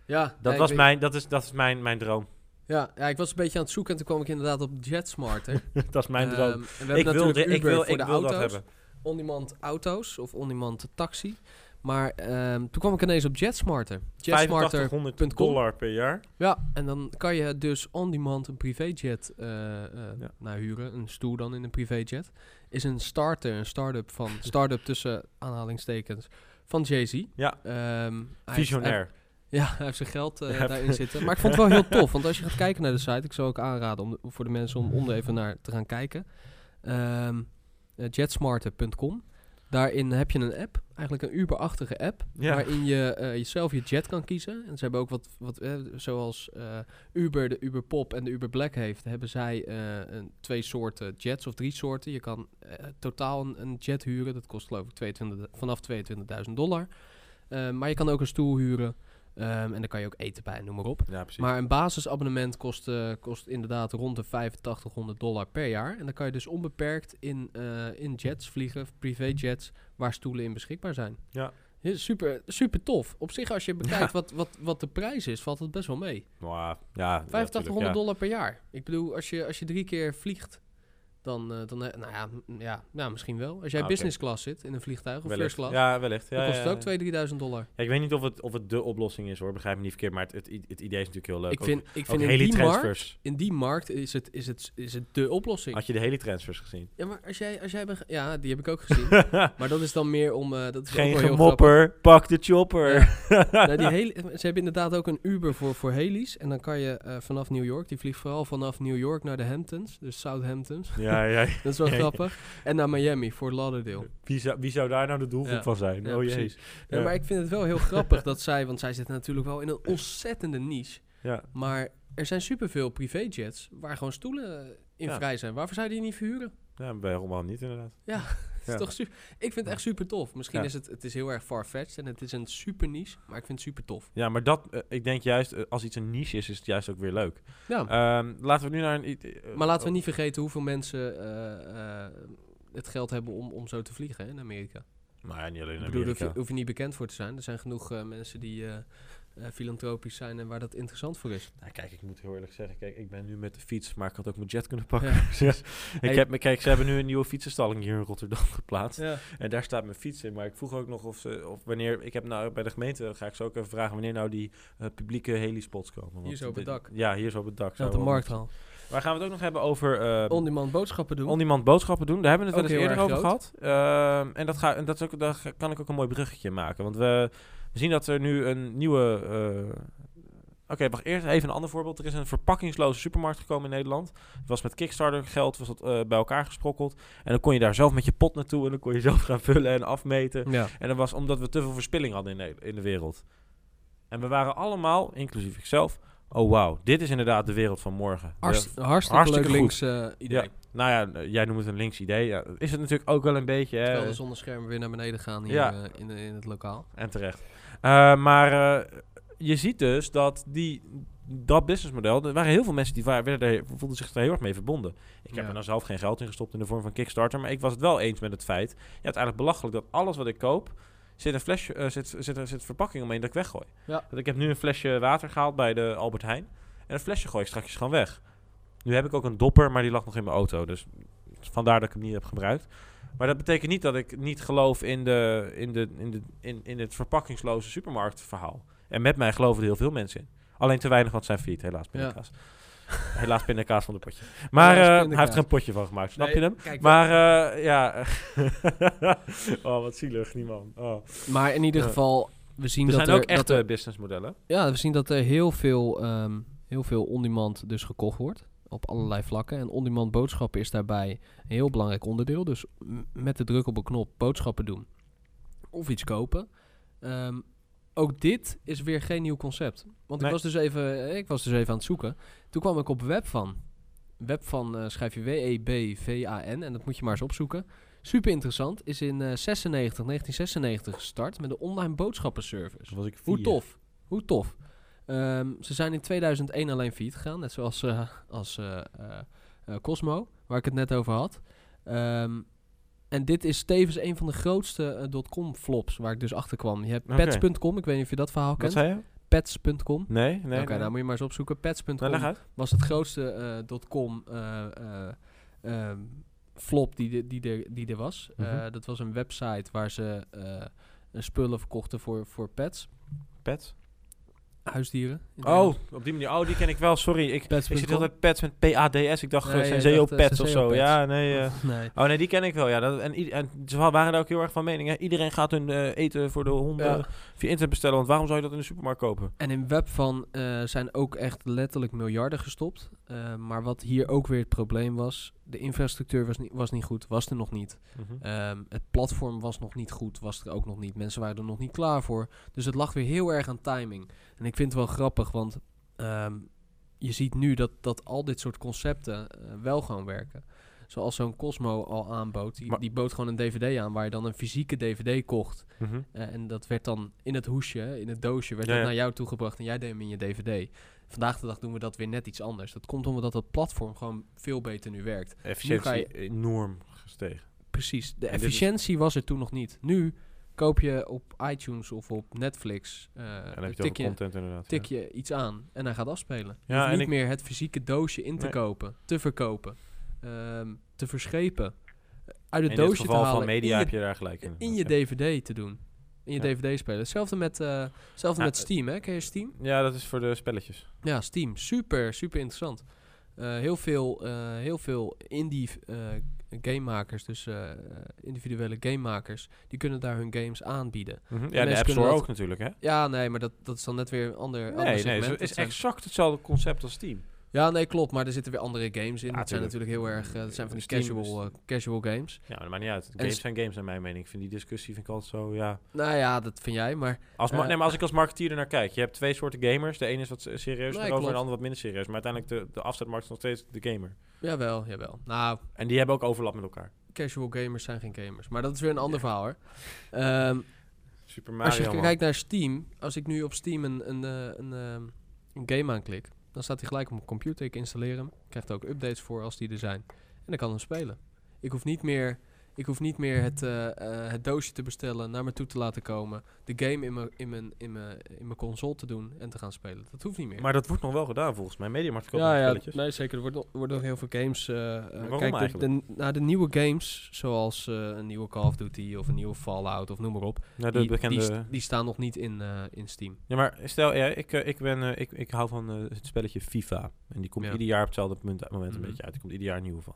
Ja, Dat, was mijn, dat is, dat is mijn, mijn droom. Ja, ja, ik was een beetje aan het zoeken en toen kwam ik inderdaad op JetSmart. Hè. dat is mijn Ehm, droom. en we hebben Ik wil, natuurlijk ik Uber wil, voor ik de wil dat auto's. hebben. On-demand auto's of on-demand taxi. Maar ehm, toen kwam ik ineens op JetSmarter. JetSmarter. 8500 dollar per jaar. Ja, en dan kan je dus on-demand een privéjet Ja. nou, huren. Een stoel dan in een privéjet. Is een starter, een start-up van... start-up tussen aanhalingstekens van Jay-Z. Ja, Ehm, hij heeft- hij- visionair. Ja, hij heeft zijn geld eh, daarin zitten. Maar ik vond het wel heel tof. Want als je gaat kijken naar de site, ik zou ook aanraden om de- voor de mensen om, om er even naar te gaan kijken. Ehm, eh, jetsmarter.com. Daarin heb je een app, eigenlijk een Uber-achtige app, Ja. waarin je eh, jezelf je jet kan kiezen. En ze hebben ook wat, wat eh, zoals Uber de Uber Pop en de Uber Black heeft, hebben zij een, twee soorten jets of drie soorten. Je kan totaal een, een jet huren, dat kost geloof ik 22, vanaf 22.000 dollar. Eh, maar je kan ook een stoel huren ehm, en daar kan je ook eten bij, noem maar op. Ja, precies. Maar een basisabonnement kost, eh, kost inderdaad rond de 8500 dollar per jaar. En dan kan je dus onbeperkt in, eh, in jets vliegen, privéjets, waar stoelen in beschikbaar zijn. Ja. Ja, super, super tof. Op zich, als je bekijkt Ja. wat, wat, wat de prijs is, valt het best wel mee. Maar, ja, ja, 8500 ja. dollar per jaar. Ik bedoel, als je, als je drie keer vliegt, dan, eh, dan eh, nou ja, ja, ja, misschien wel. Als jij Ah, business class zit in een vliegtuig of Wellicht. first class, Ja, wellicht. Ja, dan kost ja, het ook ja. 2000, 3000 dollar. Ja, ik weet niet of het, of het de oplossing is hoor, begrijp me niet verkeerd, maar het, het, idee is natuurlijk heel leuk. Ik Ook- vind, ik vind in die, markt, in die markt is het, is het, is het de oplossing. Had je de heli-transfers gezien? Ja, maar als jij, als jij beg- ja, die heb ik ook gezien. maar dat is dan meer om, eh, dat is Geen gemopper, pak de chopper. Nou, die heli- ze hebben inderdaad ook een Uber voor, voor helis. En dan kan je vanaf New York, die vliegt vooral vanaf New York naar de Hamptons, dus Southamptons. ja, ja. Dat is wel Ja. grappig. En naar Miami, Fort Lauderdale. Wie zou, wie zou daar nou de doelgroep Ja. van zijn? Ja, oh jee. precies. Nee, Ja. maar ik vind het wel heel grappig dat zij, want zij zitten natuurlijk wel in een ontzettende niche. Ja. Maar er zijn superveel privéjets waar gewoon stoelen in Ja. vrij zijn. Waarvoor zou je die niet verhuren? ja, bij Roman niet inderdaad. Ja, het is toch super. Ik vind het echt super tof. Misschien is het, het is heel erg far-fetched en het is een super niche, maar ik vind het super tof. Ja, maar dat, eh, ik denk juist, eh, als iets een niche is, is het juist ook weer leuk. Ja, Ehm, laten we nu naar een... eh, maar laten we oh, niet vergeten hoeveel mensen het geld hebben om, om zo te vliegen hè, in Amerika. Nou ja, niet alleen in Ik bedoel, daar hoef Amerika. je, hoef je niet bekend voor te zijn. Er zijn genoeg mensen die eh, filantropisch zijn en waar dat interessant voor is. Nou, kijk, ik moet heel eerlijk zeggen, kijk, ik ben nu met de fiets, maar ik had ook mijn jet kunnen pakken. Ja. Dus ik Hey. heb, me- kijk, ze hebben nu een nieuwe fietsenstalling hier in Rotterdam geplaatst. Ja. En daar staat mijn fiets in. Maar ik vroeg ook nog of, ze, of wanneer... Ik heb nou bij de gemeente, ga ik zo ook even vragen... wanneer nou die eh, publieke helispots komen. Want zo op het dak. Ja, hier zo op het dak. Zou de wel markt mooi al. zijn. Maar gaan we het ook nog hebben over... eh On-demand boodschappen doen. on-demand boodschappen doen. Daar hebben we het wel eens eerder over gehad. Ehm, en dat ga, en dat is ook, daar kan ik ook een mooi bruggetje maken. Want we, we zien dat er nu een nieuwe... eh, Oké, wacht eerst even een ander voorbeeld. Er is een verpakkingsloze supermarkt gekomen in Nederland. Het was met Kickstarter geld was dat, eh, bij elkaar gesprokkeld. En dan kon je daar zelf met je pot naartoe en dan kon je zelf gaan vullen en afmeten. ja. En dat was omdat we te veel verspilling hadden in de, in de wereld. En we waren allemaal, inclusief ikzelf, oh wauw, dit is inderdaad de wereld van morgen. Hartst- hartstikke, hartstikke leuk links eh, idee. Ja. nou ja, jij noemt het een links idee. Ja, is het natuurlijk ook wel een beetje. hè. Terwijl de zonneschermen weer naar beneden gaan hier Ja. in, in het lokaal. En terecht. Eh, maar eh, je ziet dus dat die, dat businessmodel... Er waren heel veel mensen die waren, werden er, voelden zich er heel erg mee verbonden. Ik heb Ja. er nou zelf geen geld in gestopt in de vorm van Kickstarter... maar ik was het wel eens met het feit... Ja, het is eigenlijk belachelijk dat alles wat ik koop... zit een flesje, eh, zit, zit, zit verpakking omheen dat ik weggooi. Ja. Dat ik heb nu een flesje water gehaald bij de Albert Heijn... en dat flesje gooi ik straks gewoon weg. Nu heb ik ook een dopper, maar die lag nog in mijn auto. Dus vandaar dat ik hem niet heb gebruikt. Maar dat betekent niet dat ik niet geloof in, de, in, de, in, de, in, in het verpakkingsloze supermarktverhaal. En met mij geloven er heel veel mensen in. Alleen te weinig, want zijn failliet, helaas pindakaas. Helaas pindakaas van de potje. Maar eh, hij heeft er een potje van gemaakt, snap Nee, je hem? kijk, Maar eh, ja, oh wat zielig, die man. Oh. Maar in ieder geval, we zien Er dat zijn er, ook echte businessmodellen. ja, we zien dat er heel veel, ehm, heel veel on-demand dus gekocht wordt. Op allerlei vlakken. En on-demand boodschappen is daarbij een heel belangrijk onderdeel. Dus met de druk op een knop boodschappen doen. Of iets kopen. Ehm, ook dit is weer geen nieuw concept. Want ik, was dus even, eh, ik was dus even aan het zoeken. Toen kwam ik op Webvan. Webvan eh, schrijf je W-E-B-V-A-N. En dat moet je maar eens opzoeken. Super interessant. Is in eh 96, 1996 gestart met een online boodschappenservice. Was ik Hoe tof. Hoe tof. Ehm, ze zijn in 2001 alleen failliet gegaan. Net zoals eh, als eh, eh, Cosmo, waar ik het net over had. Ehm, en dit is tevens een van de grootste dotcom flops waar ik dus achter kwam. Je hebt pets.com, ik weet niet of je dat verhaal Wat kent. zei je? Pets.com. Nee, nee. Oké, nee. nou moet je maar eens opzoeken. Pets.com Nou, was het grootste dotcom eh, eh, ehm, flop die, de- die, er, die er was. Mhm. dat was een website waar ze spullen verkochten voor, voor pets. Pets. Huisdieren. Oh, op die manier. Oh, die ken ik wel. Sorry. Ik, zit altijd pets met P-A-D-S. Ik dacht Nee, je Senseo dacht, eh, Pets of zo. Ja, nee. eh. nee. Oh nee, die ken ik wel. Ja, dat, en, en ze waren daar ook heel erg van mening. Hè? Iedereen gaat hun eh, eten voor de honden Ja. via internet bestellen. Want waarom zou je dat in de supermarkt kopen? En in Webvan eh zijn ook echt letterlijk miljarden gestopt. Eh, maar wat hier ook weer het probleem was, de infrastructuur was niet, was niet goed, was er nog niet. Ehm, het platform was nog niet goed, was er ook nog niet. Mensen waren er nog niet klaar voor. Dus het lag weer heel erg aan timing. En ik vind het wel grappig, want ehm, je ziet nu dat, dat al dit soort concepten eh, wel gewoon werken. Zoals zo'n Cosmo al aanbood. Die, die bood gewoon een DVD aan waar je dan een fysieke DVD kocht. Mhm. Eh, en dat werd dan in het hoesje, in het doosje, werd Ja, dat ja. naar jou toegebracht en jij deed hem in je DVD. Vandaag de dag doen we dat weer net iets anders. Dat komt omdat dat platform gewoon veel beter nu werkt. Efficiëntie ga je- enorm gestegen. Precies. De En dit is- efficiëntie was er toen nog niet. Nu koop je op iTunes of op Netflix, eh, En dan heb je tik, je, content inderdaad. tik je iets aan en hij gaat afspelen. Je Ja, hoeft en niet meer het fysieke doosje in te Nee. kopen, te verkopen, ehm, te verschepen. Uit het In doosje geval te halen. van media heb je, daar gelijk in. in je DVD te doen. In je Ja. DVD spelen. Hetzelfde met, eh, hetzelfde met Steam, hè? Ken je Steam? Ja, dat is voor de spelletjes. Ja, Steam. Super, super interessant. Eh, heel, veel, eh, heel veel indie eh gamemakers, dus eh, individuele gamemakers, die kunnen daar hun games aanbieden. Mhm. Ja, de App Store dat- ook natuurlijk, hè? Ja, nee, maar dat, dat is dan net weer een ander, ander Nee, nee, segment. het Dat is exact hetzelfde concept als Steam. Ja, nee, klopt. Maar er zitten weer andere games in. Ja, dat zijn tuurlijk. natuurlijk heel erg... eh, dat zijn van die casual, eh, casual games. Ja, maar dat maakt niet uit. Games zijn games, naar mijn mening. Ik vind die discussie vind ik altijd zo, ja... Nou ja, dat vind jij, maar... Als, ma- Eh, nee, maar als ik als marketeer er naar kijk, je hebt twee soorten gamers. De ene is wat serieus Nee, en de andere wat minder serieus. Maar uiteindelijk de, de afzetmarkt is nog steeds de gamer. Jawel, jawel. Nou, En die hebben ook overlap met elkaar. casual gamers zijn geen gamers. Maar dat is weer een ander verhaal, hoor. Ehm, Super als je Mario, man. kijkt naar Steam, als ik nu op Steam een, een, een, een game aanklik, dan staat hij gelijk op mijn computer. Ik installeer hem. Ik er ook updates voor als die er zijn. En dan kan hem spelen. Ik hoef niet meer, ik hoef niet meer het, eh, eh, het doosje te bestellen, naar me toe te laten komen, de game in mijn, in, mijn, in, mijn, in mijn console te doen en te gaan spelen. Dat hoeft niet meer. Maar dat wordt nog wel gedaan volgens mij. Mediamarkt koopt ja, ja, spelletjes. nee, zeker. Er worden nog, worden nog heel veel games. waarom kijk, eigenlijk? de, nou, de nieuwe games, zoals een nieuwe Call of Duty of een nieuwe Fallout of noem maar op, die, bekende... die, st- die staan nog niet in, in Steam. Ja, maar stel, ja, ik, ik, ben, ik, ik hou van het spelletje FIFA. En die komt Ja. ieder jaar op hetzelfde moment, moment Mhm. een beetje uit. Er komt ieder jaar een nieuwe van.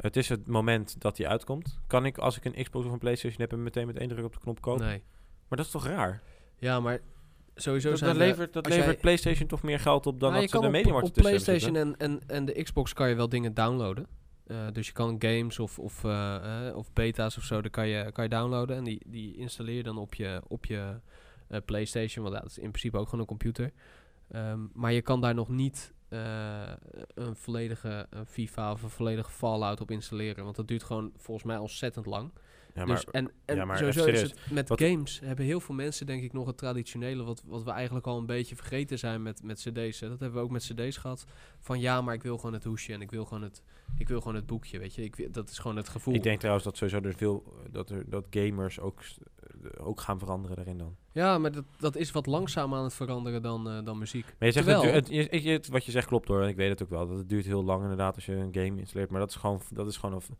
Het is het moment dat die uitkomt. Kan ik, als ik een Xbox of een Playstation heb, hem meteen met één druk op de knop kopen? Nee. Maar dat is toch raar? Ja, maar sowieso Dat, zijn dat de- levert, dat levert jij- PlayStation toch meer geld op dan Nou, dat ze de op, Mediamarkt op hebben PlayStation en, en, en de Xbox kan je wel dingen downloaden. Eh, dus je kan games of, of, eh, eh, of beta's of zo, daar kan je, kan je downloaden. En die, die installeer je dan op je, op je PlayStation. Want dat is in principe ook gewoon een computer. Ehm, maar je kan daar nog niet eh, een volledige FIFA of een volledige Fallout op installeren. Want dat duurt gewoon volgens mij ontzettend lang. Ja, maar, dus, en en ja, maar sowieso even is het met Wat- games hebben heel veel mensen denk ik nog het traditionele wat, wat we eigenlijk al een beetje vergeten zijn met, met cd's. Hè. Dat hebben we ook met cd's gehad. Van ja, maar ik wil gewoon het hoesje en ik wil gewoon het, ik wil gewoon het boekje, weet je. Ik, dat is gewoon het gevoel. ik denk trouwens dat sowieso er veel dat, er, dat gamers ook, eh, ook gaan veranderen daarin dan. Ja, maar dat, dat is wat langzamer aan het veranderen dan, eh, dan muziek. Maar je zegt Terwijl- het, wat je zegt klopt hoor. Ik weet het ook wel. Dat het duurt heel lang inderdaad als je een game installeert. Maar dat is gewoon, dat is gewoon een,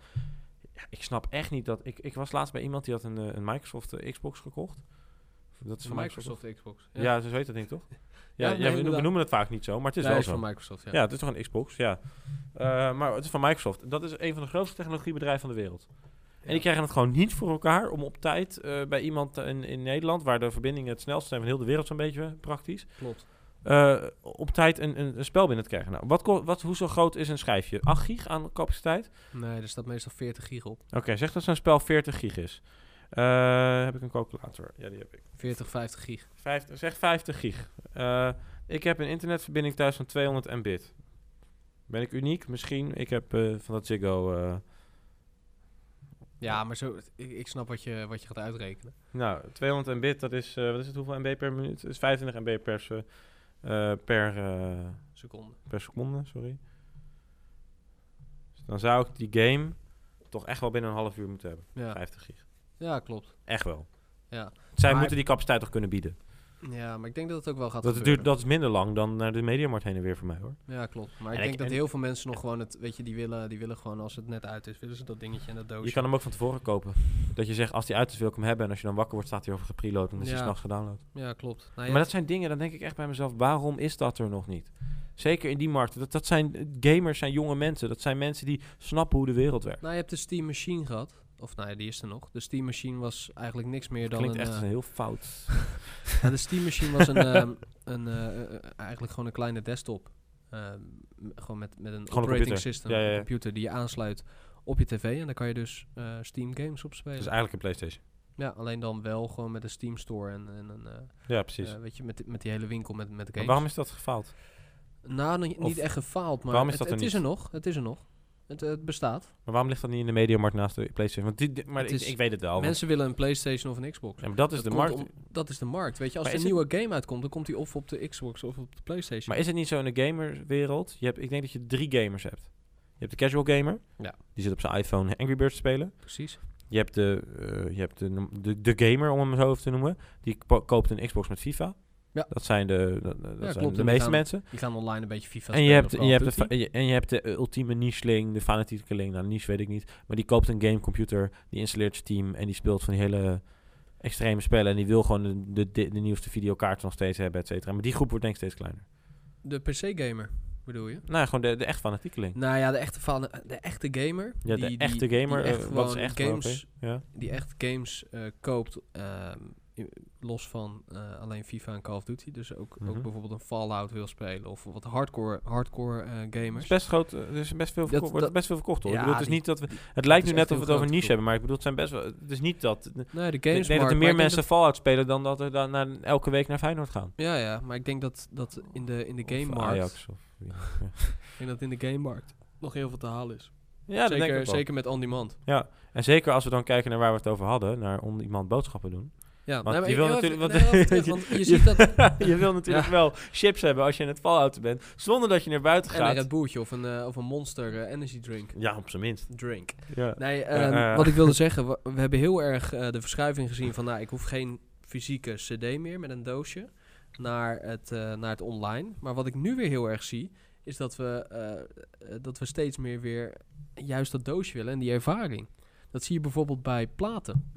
ja, ik snap echt niet dat. Ik, ik was laatst bij iemand die had een, eh, een Microsoft eh, Xbox gekocht. Dat is van Microsoft. Microsoft Xbox. Ja, zo heet dat ding toch? Ja, Ja, ja, nee, we, noemen- het vaak niet zo, maar het is Ja, wel is zo. van Microsoft, ja. Ja, het is toch een Xbox, ja. Eh, maar het is van Microsoft. Dat is een van de grootste technologiebedrijven van de wereld. En die krijgen het gewoon niet voor elkaar om op tijd bij iemand in, in Nederland, waar de verbindingen het snelst zijn van heel de wereld zo'n beetje praktisch, Klopt. Eh, op tijd een, een, een spel binnen te krijgen. Nou, wat, wat, hoe zo groot is een schijfje? 8 gig aan capaciteit? Nee, er staat meestal 40 gig op. Oké, zeg dat zo'n spel 40 gig is. Eh, heb ik een calculator? Ja, die heb ik. 40, 50 gig. Vijf, zeg 50 gig. Eh, ik heb een internetverbinding thuis van 200 mbit. Ben ik uniek? Misschien. Ik heb van dat Ziggo... Ja, maar zo, ik, ik snap wat je, wat je gaat uitrekenen. nou, 200 mbit, dat is... eh, wat is het? Hoeveel MB per minuut? Dat is 25 MB per, eh, per, eh, Seconde. per seconde, sorry. Dus dan zou ik die game toch echt wel binnen een half uur moeten hebben. Ja, 50 gig. ja klopt. Echt wel. Ja. Zij Maar- moeten die capaciteit toch kunnen bieden. Ja, maar ik denk dat het ook wel gaat Dat, gebeuren. duurt, dat is minder lang dan naar de Mediamarkt heen en weer voor mij hoor. Ja, klopt. Maar ik En denk ik- dat heel veel mensen nog gewoon het, weet je, die willen, die willen gewoon als het net uit is, willen ze dat dingetje en dat doosje. Je kan hem ook van tevoren kopen. Dat je zegt, als die uit is wil ik hem hebben. En als je dan wakker wordt, staat hij over gepreload. En dan is hij Ja. s'nachts gedownload. Ja, klopt. Nou, ja, Maar dat zijn dingen, dan denk ik echt bij mezelf, waarom is dat er nog niet? Zeker in die markten. Dat, dat zijn gamers, zijn jonge mensen. Dat zijn mensen die snappen hoe de wereld werkt. nou, je hebt de Steam Machine gehad. Of nou ja, die is er nog. De Steam Machine was eigenlijk niks meer dan Klinkt een... echt eh, heel fout. ja, de Steam Machine was een, ehm, een eh, eh, eigenlijk gewoon een kleine desktop. Ehm, gewoon met, met een operating system, Ja, ja, een computer die je aansluit op je tv. En daar kan je dus Steam games op spelen. Het is eigenlijk een Playstation. Ja, alleen dan wel gewoon met een Steam Store en, en een, Ja, precies. weet je, met, met die hele winkel met, met maar games. waarom is dat gefaald? Nou, Of niet echt gefaald, maar waarom is het, dat er het is er nog. Het is er nog. Het, het bestaat. Maar waarom ligt dat niet in de Mediamarkt naast de Playstation? Want die, die- maar ik, weet het wel. Mensen willen een PlayStation of een Xbox. ja, maar dat is Dat de markt. om- dat is de markt. Weet je, als er een nieuwe game uitkomt, dan komt die of op de Xbox of op de PlayStation. Maar is het niet zo in de gamerwereld? Je hebt, ik denk dat je drie gamers hebt. Je hebt de casual gamer. Ja. Die zit op zijn iPhone Angry Birds te spelen. Precies. Je hebt de, eh, je hebt de, de, de gamer, om hem zo even te noemen. Die ko- koopt een Xbox met FIFA. Ja. Dat zijn de, dat, dat zijn klopt. de meeste gaan- mensen. Die gaan online een beetje FIFA En je, hebt, en, je hebt de, en je- hebt de ultieme nicheling, de fanatiekeling. Nou, niche weet ik niet. Maar die koopt een gamecomputer, die installeert Steam en die speelt van die hele extreme spellen. En die wil gewoon de, de, de, de nieuwste videokaart nog steeds hebben, et cetera. Maar die groep wordt denk ik steeds kleiner. De PC-gamer, bedoel je? Nou, ja, gewoon de, de echt fanatiekeling. Nou ja, de echte, fan, de echte gamer. Ja, de die, echte gamer. Die eh, echt wat is echt games? Ja. die echt games eh, koopt. ehm, los van eh, alleen FIFA en Call of Duty. Dus ook, Mhm. ook bijvoorbeeld een Fallout wil spelen. Of wat hardcore, hardcore eh, Er gamers. is best groot, er is best veel, Dat- verko- wordt dat- best veel verkocht hoor. Ja, ik bedoel, het is niet dat we, het lijkt nu net of we het over niche hebben, maar ik bedoel, het zijn best wel, het is niet dat, Nee, de ik games denk dat er meer mensen dat- Fallout spelen dan dat er dan naar, elke week naar Feyenoord gaan. Ja, ja, maar ik denk dat, dat in de, in de Of gamemarkt... Ajax of, ja. ja. Dat in de gamemarkt nog heel veel te halen is. Ja, dat denk ik zeker, zeker met on-demand. Ja, en zeker als we dan kijken naar waar we het over hadden, naar om iemand boodschappen doen. Ja, Want nee, maar je wil natuurlijk, even- want, nee, even terug, want je ziet dat... je wil natuurlijk Ja. wel chips hebben als je in het Fallout bent, zonder dat je naar buiten En een gaat. Red Bulltje of een, eh, of een Monster eh, Energy Drink. Ja, op zijn minst. Drink. Ja. Nee, ehm, eh. wat ik wilde zeggen, we, we hebben heel erg eh, de verschuiving gezien van, nou, ik hoef geen fysieke cd meer met een doosje naar het, naar het online. Maar wat ik nu weer heel erg zie, is dat we, dat we steeds meer weer juist dat doosje willen en die ervaring. Dat zie je bijvoorbeeld bij platen.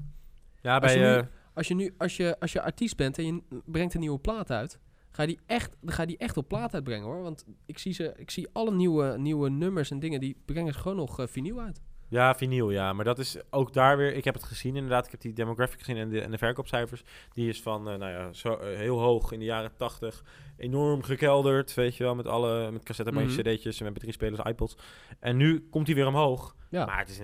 Ja, bij... Als je nu, als je, als je artiest bent en je brengt een nieuwe plaat uit, ga je die echt, ga je die echt op plaat uitbrengen hoor. Want ik zie, ze, ik zie alle nieuwe, nieuwe nummers en dingen, die brengen ze gewoon nog eh, vinyl uit. Ja, vinyl, ja. Maar dat is ook daar weer... Ik heb het gezien inderdaad. Ik heb die demographic gezien en de, en de verkoopcijfers. Die is van, eh, nou ja, zo, eh, heel hoog in de jaren tachtig. Enorm gekelderd, weet je wel. Met alle, met cassettebandjes, Mhm. cd'tjes, met drie spelers, iPods. En nu komt hij weer omhoog. Ja. Maar het is.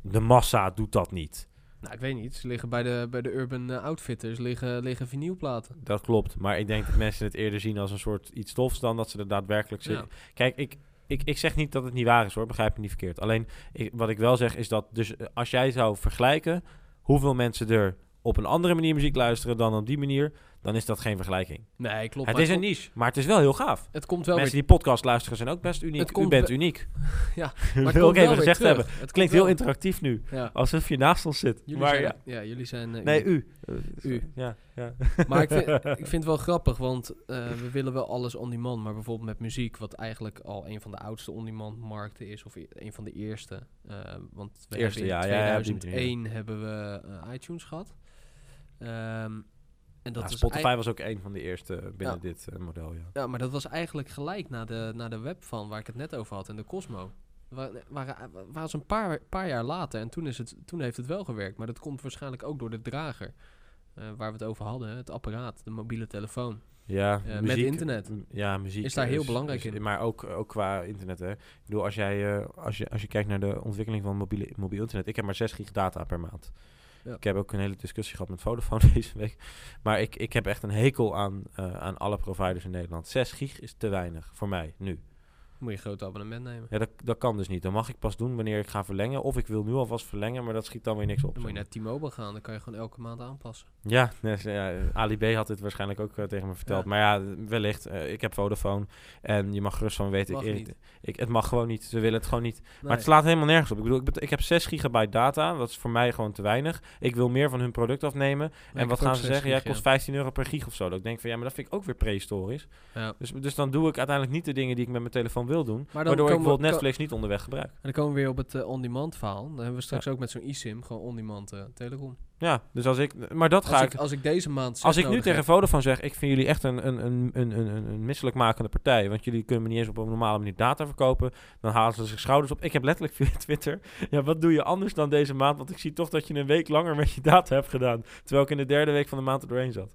De massa doet dat niet. Nou, ik weet niet. Ze liggen bij de, bij de Urban eh, Outfitters, liggen, liggen vinylplaten. Dat klopt. Maar ik denk dat mensen het eerder zien als een soort iets tofs dan dat ze er daadwerkelijk zitten. Ja. Kijk, ik, ik, ik zeg niet dat het niet waar is hoor, begrijp me niet verkeerd. Alleen ik, wat ik wel zeg is dat, dus eh, als jij zou vergelijken hoeveel mensen er op een andere manier muziek luisteren dan op die manier, dan is dat geen vergelijking. Nee, klopt. het maar is een niche, maar het is wel heel gaaf. Het komt wel mensen weer... die podcast luisteren zijn ook best uniek. Het U komt bent uniek. Ja, wil het ik komt wel even gezegd terug. hebben. Het Het klinkt heel interactief nu, Ja. alsof je naast ons zit. Jullie maar zijn, ja. ja. jullie zijn... eh, Nee, u. U. Ja, ja. Maar ik vind, ik vind het wel grappig, want eh, we willen wel alles on-demand. Maar bijvoorbeeld met muziek, wat eigenlijk al een van de oudste on-demand markten is. Of e- een van de eerste. eh, want we Eerste, hebben in ja, ja, ja, die 2001 hebben we eh, iTunes gehad. Ehm, en dat Ja, is Spotify was ook een van de eerste binnen Ja. dit eh, model, ja. Ja, maar dat was eigenlijk gelijk naar de, naar de web van waar ik het net over had. En de Cosmo. Wa- Waren, waren ze een paar, paar jaar later. En toen, is het, toen heeft het wel gewerkt. Maar dat komt waarschijnlijk ook door de drager. eh, waar we het over hadden. Het apparaat, de mobiele telefoon. Ja, Eh, met internet. Ja, muziek Is daar heel belangrijk in. Maar ook, ook qua internet, hè. Ik bedoel, als, jij, eh, als, je, als je kijkt naar de ontwikkeling van mobiele, mobiel internet... Ik heb maar 6 gig data per maand. Ik heb ook een hele discussie gehad met Vodafone deze week. Maar ik, ik heb echt een hekel aan, eh, aan alle providers in Nederland. 6 gig is te weinig voor mij, nu. Moet je een groot abonnement nemen. Ja, dat, dat kan dus niet. Dan mag ik pas doen wanneer ik ga verlengen. Of ik wil nu alvast verlengen, maar dat schiet dan weer niks op. Dan moet je naar T-Mobile gaan, dan kan je gewoon elke maand aanpassen. Ja, ze- ja, Ali B had dit waarschijnlijk ook eh, tegen me verteld. Ja. Maar ja, wellicht. eh, ik heb Vodafone en je mag gerust van weten. Mag ik, niet. Ik, het mag gewoon niet. Ze willen het gewoon niet. Maar het slaat helemaal nergens op. Ik bedoel, ik, heb 6 gigabyte data. Dat is voor mij gewoon te weinig. Ik wil meer van hun product afnemen. Maar en wat gaan ze 6 zeggen? Ja, gig, het kost 15 euro per gig of zo. Dat ik denk van ja, maar dat vind ik ook weer prehistorisch. Ja. Dus, dus dan doe ik uiteindelijk niet de dingen die ik met mijn telefoon wil doen. Maar waardoor ik bijvoorbeeld Netflix niet onderweg gebruik. En dan komen we weer op het eh, on-demand verhaal. Dan hebben we straks ook met zo'n eSIM gewoon on-demand telecom. Ja, dus als ik. Maar dat ga Als ik. ik, als ik deze maand Als ik nu tegen heb- Vodafone zeg, ik vind jullie echt een, een, een, een, een, een, een misselijkmakende partij, want jullie kunnen me niet eens op een normale manier data verkopen, dan halen ze zich schouders op. Ik heb letterlijk via Twitter, ja, wat doe je anders dan deze maand? Want ik zie toch dat je een week langer met je data hebt gedaan, terwijl ik in de derde week van de maand er doorheen zat.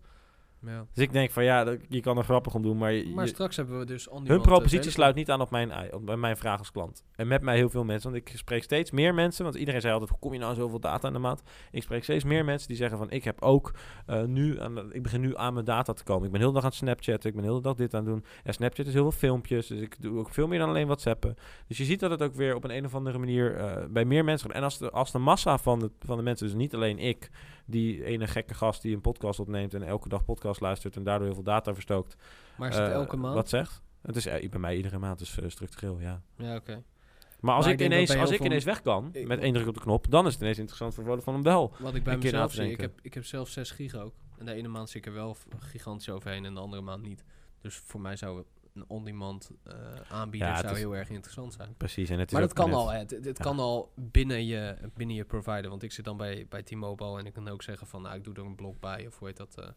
Ja. Dus ik denk van ja, je kan er grappig om doen, maar, je- Maar straks hebben we dus hun propositie sluit niet aan op mijn, op bij mijn vraag als klant. En met mij heel veel mensen, want ik spreek steeds meer mensen, want iedereen zei altijd, hoe kom je nou zoveel data in de maand? Ik spreek steeds meer mensen die zeggen van, ik heb ook eh, nu, aan, ik begin nu aan mijn data te komen. Ik ben heel de dag aan het Snapchatten, ik ben heel de dag dit aan het doen. En Snapchat is heel veel filmpjes, dus ik doe ook veel meer dan alleen WhatsAppen. Dus je ziet dat het ook weer op een, een of andere manier eh, bij meer mensen gaat. En als de, als de massa van de, van de mensen, dus niet alleen ik, die ene gekke gast die een podcast opneemt en elke dag podcast luistert en daardoor heel veel data verstookt, Maar is het eh, elke maand? Wat zegt? Het is eh, bij mij iedere maand, dus eh, structureel, ja. Ja, oké. Maar als Maar ik, ineens, als ik ineens weg kan, Ik- met één druk op de knop, dan is het ineens interessant voor om de hel. Wat ik bij mezelf zie, ik heb, ik heb zelf 6 gig ook. En de ene maand zit ik er wel gigantisch overheen en de andere maand niet. Dus voor mij zou een on-demand eh, aanbieder Ja, zou is- heel erg interessant zijn. Precies, en het is Maar dat kan net- al. Het, het Ja. kan al binnen je, binnen je provider. Want ik zit dan bij, bij T-Mobile en ik kan ook zeggen van... Nou, ik doe er een blok bij of hoe heet dat... eh,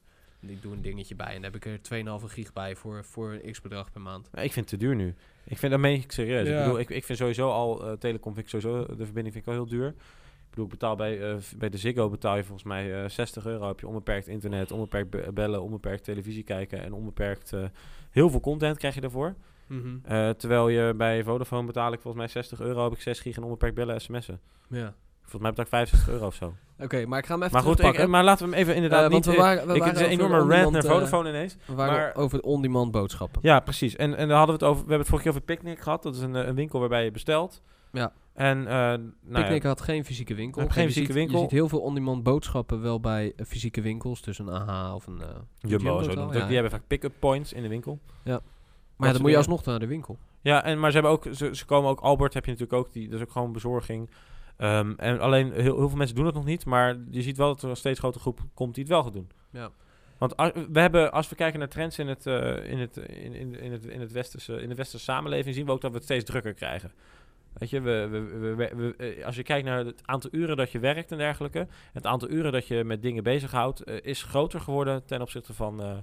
ik doe een dingetje bij en dan heb ik er 2,5 gig bij voor, voor een x-bedrag per maand. Maar ik vind het te duur nu. Ik vind dat meen ik serieus. Ik Ja. bedoel, ik, ik vind sowieso al eh, telecom vind ik sowieso de verbinding vind ik al heel duur. Ik bedoel, ik betaal bij, eh, bij de Ziggo betaal je volgens mij eh 60 euro. Heb je onbeperkt internet, onbeperkt be- bellen, onbeperkt televisie kijken en onbeperkt eh, heel veel content krijg je daarvoor. Eh, terwijl je bij Vodafone betaal ik volgens mij 60 euro, heb ik 6 gig en onbeperkt bellen, sms'en. Ja. Volgens mij betaal ik 65 euro of zo. Oké, maar ik ga hem even Maar goed, ik, terugpakken. maar laten we hem even inderdaad Eh, want niet... we eh, waren, we ik, waren het is een enorme rant naar Vodafone ineens. We waren maar- over on-demand boodschappen. Ja, precies. En, en daar hadden we het over. We hebben het vorige keer over Picnic gehad. Dat is een, een winkel waarbij je bestelt. Ja. En uh, nou Picnic ja, had geen fysieke winkel. Geen Je fysieke ziet- winkel. Je ziet heel veel on-demand boodschappen wel bij eh, fysieke winkels. Dus een AH of een... eh, Jumbo, Jumbo zo ja. Die hebben vaak pick-up points in de winkel. maar ja, Dat dan moet je alsnog naar de winkel. Ja, en, maar ze hebben ook, ze, ze komen ook, Albert heb je natuurlijk ook, die, dat is ook gewoon bezorging. Ehm, en alleen, heel, heel veel mensen doen het nog niet, maar je ziet wel dat er een steeds grotere groep komt die het wel gaat doen. Ja. Want als, we hebben, als we kijken naar trends in het, eh, in, het, in, in, in, het, in, het westerse, in de westerse samenleving, zien we ook dat we het steeds drukker krijgen. Weet je, we, we, we, eh, als je kijkt naar het aantal uren dat je werkt en dergelijke, het aantal uren dat je met dingen bezighoudt, eh is groter geworden ten opzichte van, eh,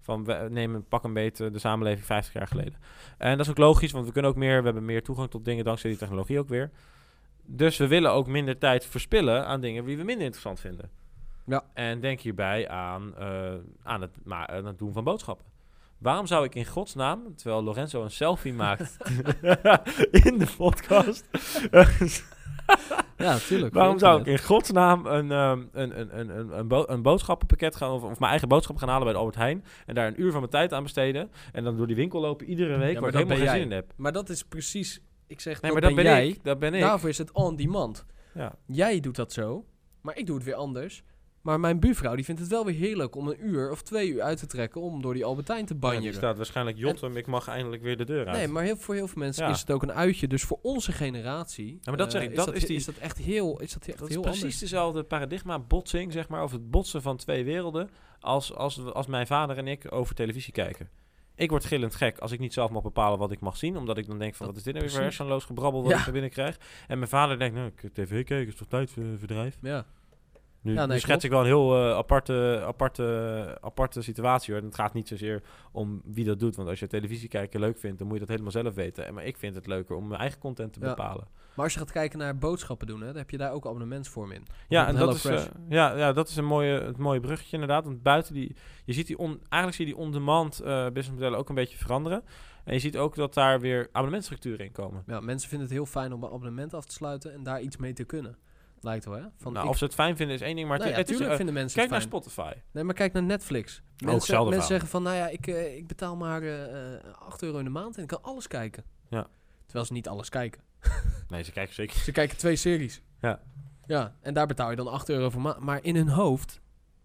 van we, nemen pak een beetje de samenleving 50 jaar geleden. En dat is ook logisch, want we kunnen ook meer, we hebben meer toegang tot dingen dankzij die technologie ook weer. Dus we willen ook minder tijd verspillen aan dingen die we minder interessant vinden. Ja. En denk hierbij aan, aan, het, ma- aan het doen van boodschappen. Waarom zou ik in godsnaam, terwijl Lorenzo een selfie maakt in de podcast, Ja, tuurlijk. waarom zou ik in godsnaam een, ehm, een, een, een, een, een, bo- een boodschappenpakket gaan, of, of mijn eigen boodschappen gaan halen bij de Albert Heijn, en daar een uur van mijn tijd aan besteden, en dan door die winkel lopen iedere week, waar ik helemaal geen jij. zin in heb. Maar dat is precies... Ik zeg, Nee, dat maar dat ben, ben jij. ik. Dat ben ik. Daarvoor is het on-demand. Ja. Jij doet dat zo, maar ik doe het weer anders. Maar mijn buurvrouw die vindt het wel weer heerlijk om een uur of twee uur uit te trekken om door die Albertijn te Ja, banjeren. die staat waarschijnlijk Jotem, ik mag eindelijk weer de deur uit. Nee, maar heel, voor heel veel mensen Ja. is het ook een uitje. Dus voor onze generatie maar dat eh, zeg ik, is, dat is die- is dat echt heel, is dat echt dat is heel precies anders. dezelfde paradigma-botsing, zeg maar, of het botsen van twee werelden, als, als, als mijn vader en ik over televisie kijken. Ik word gillend gek als ik niet zelf mag bepalen wat ik mag zien, omdat ik dan denk van, Dat- wat is dit nou weer voor precies. hersenloos gebrabbel wat Ja. ik naar binnen krijg? En mijn vader denkt, nou, ik tv kijken is toch tijdverdrijf? Ja. Nu, Ja, nee, nu schets ik wel een heel eh, aparte, aparte, aparte situatie hoor. En het gaat niet zozeer om wie dat doet. Want als je televisie kijken leuk vindt, dan moet je dat helemaal zelf weten. En, maar ik vind het leuker om mijn eigen content te Ja. bepalen. Maar als je gaat kijken naar boodschappen doen, hè, dan heb je daar ook abonnementsvorm in. Ja, en dat is, eh, ja, ja, dat is een mooie, het mooie bruggetje inderdaad. Want buiten die, je ziet die on, eigenlijk zie je die on-demand eh businessmodellen ook een beetje veranderen. En je ziet ook dat daar weer abonnementstructuren in komen. Ja, mensen vinden het heel fijn om een abonnement af te sluiten en daar iets mee te kunnen. Lijkt wel, hè? Van nou, ik- of ze het fijn vinden is één ding, maar nou het, ja, het is, eh, vinden mensen kijk naar. Spotify. Nee, maar kijk naar Netflix. Mensen, mensen verhaal. zeggen van, nou ja, ik, eh, ik betaal maar eh, eh, 8 euro in de maand en ik kan alles kijken. Ja. Terwijl ze niet alles kijken. Nee, ze kijken zeker. Ze kijken twee series. Ja. Ja, en daar betaal je dan 8 euro voor. ma- Maar in hun hoofd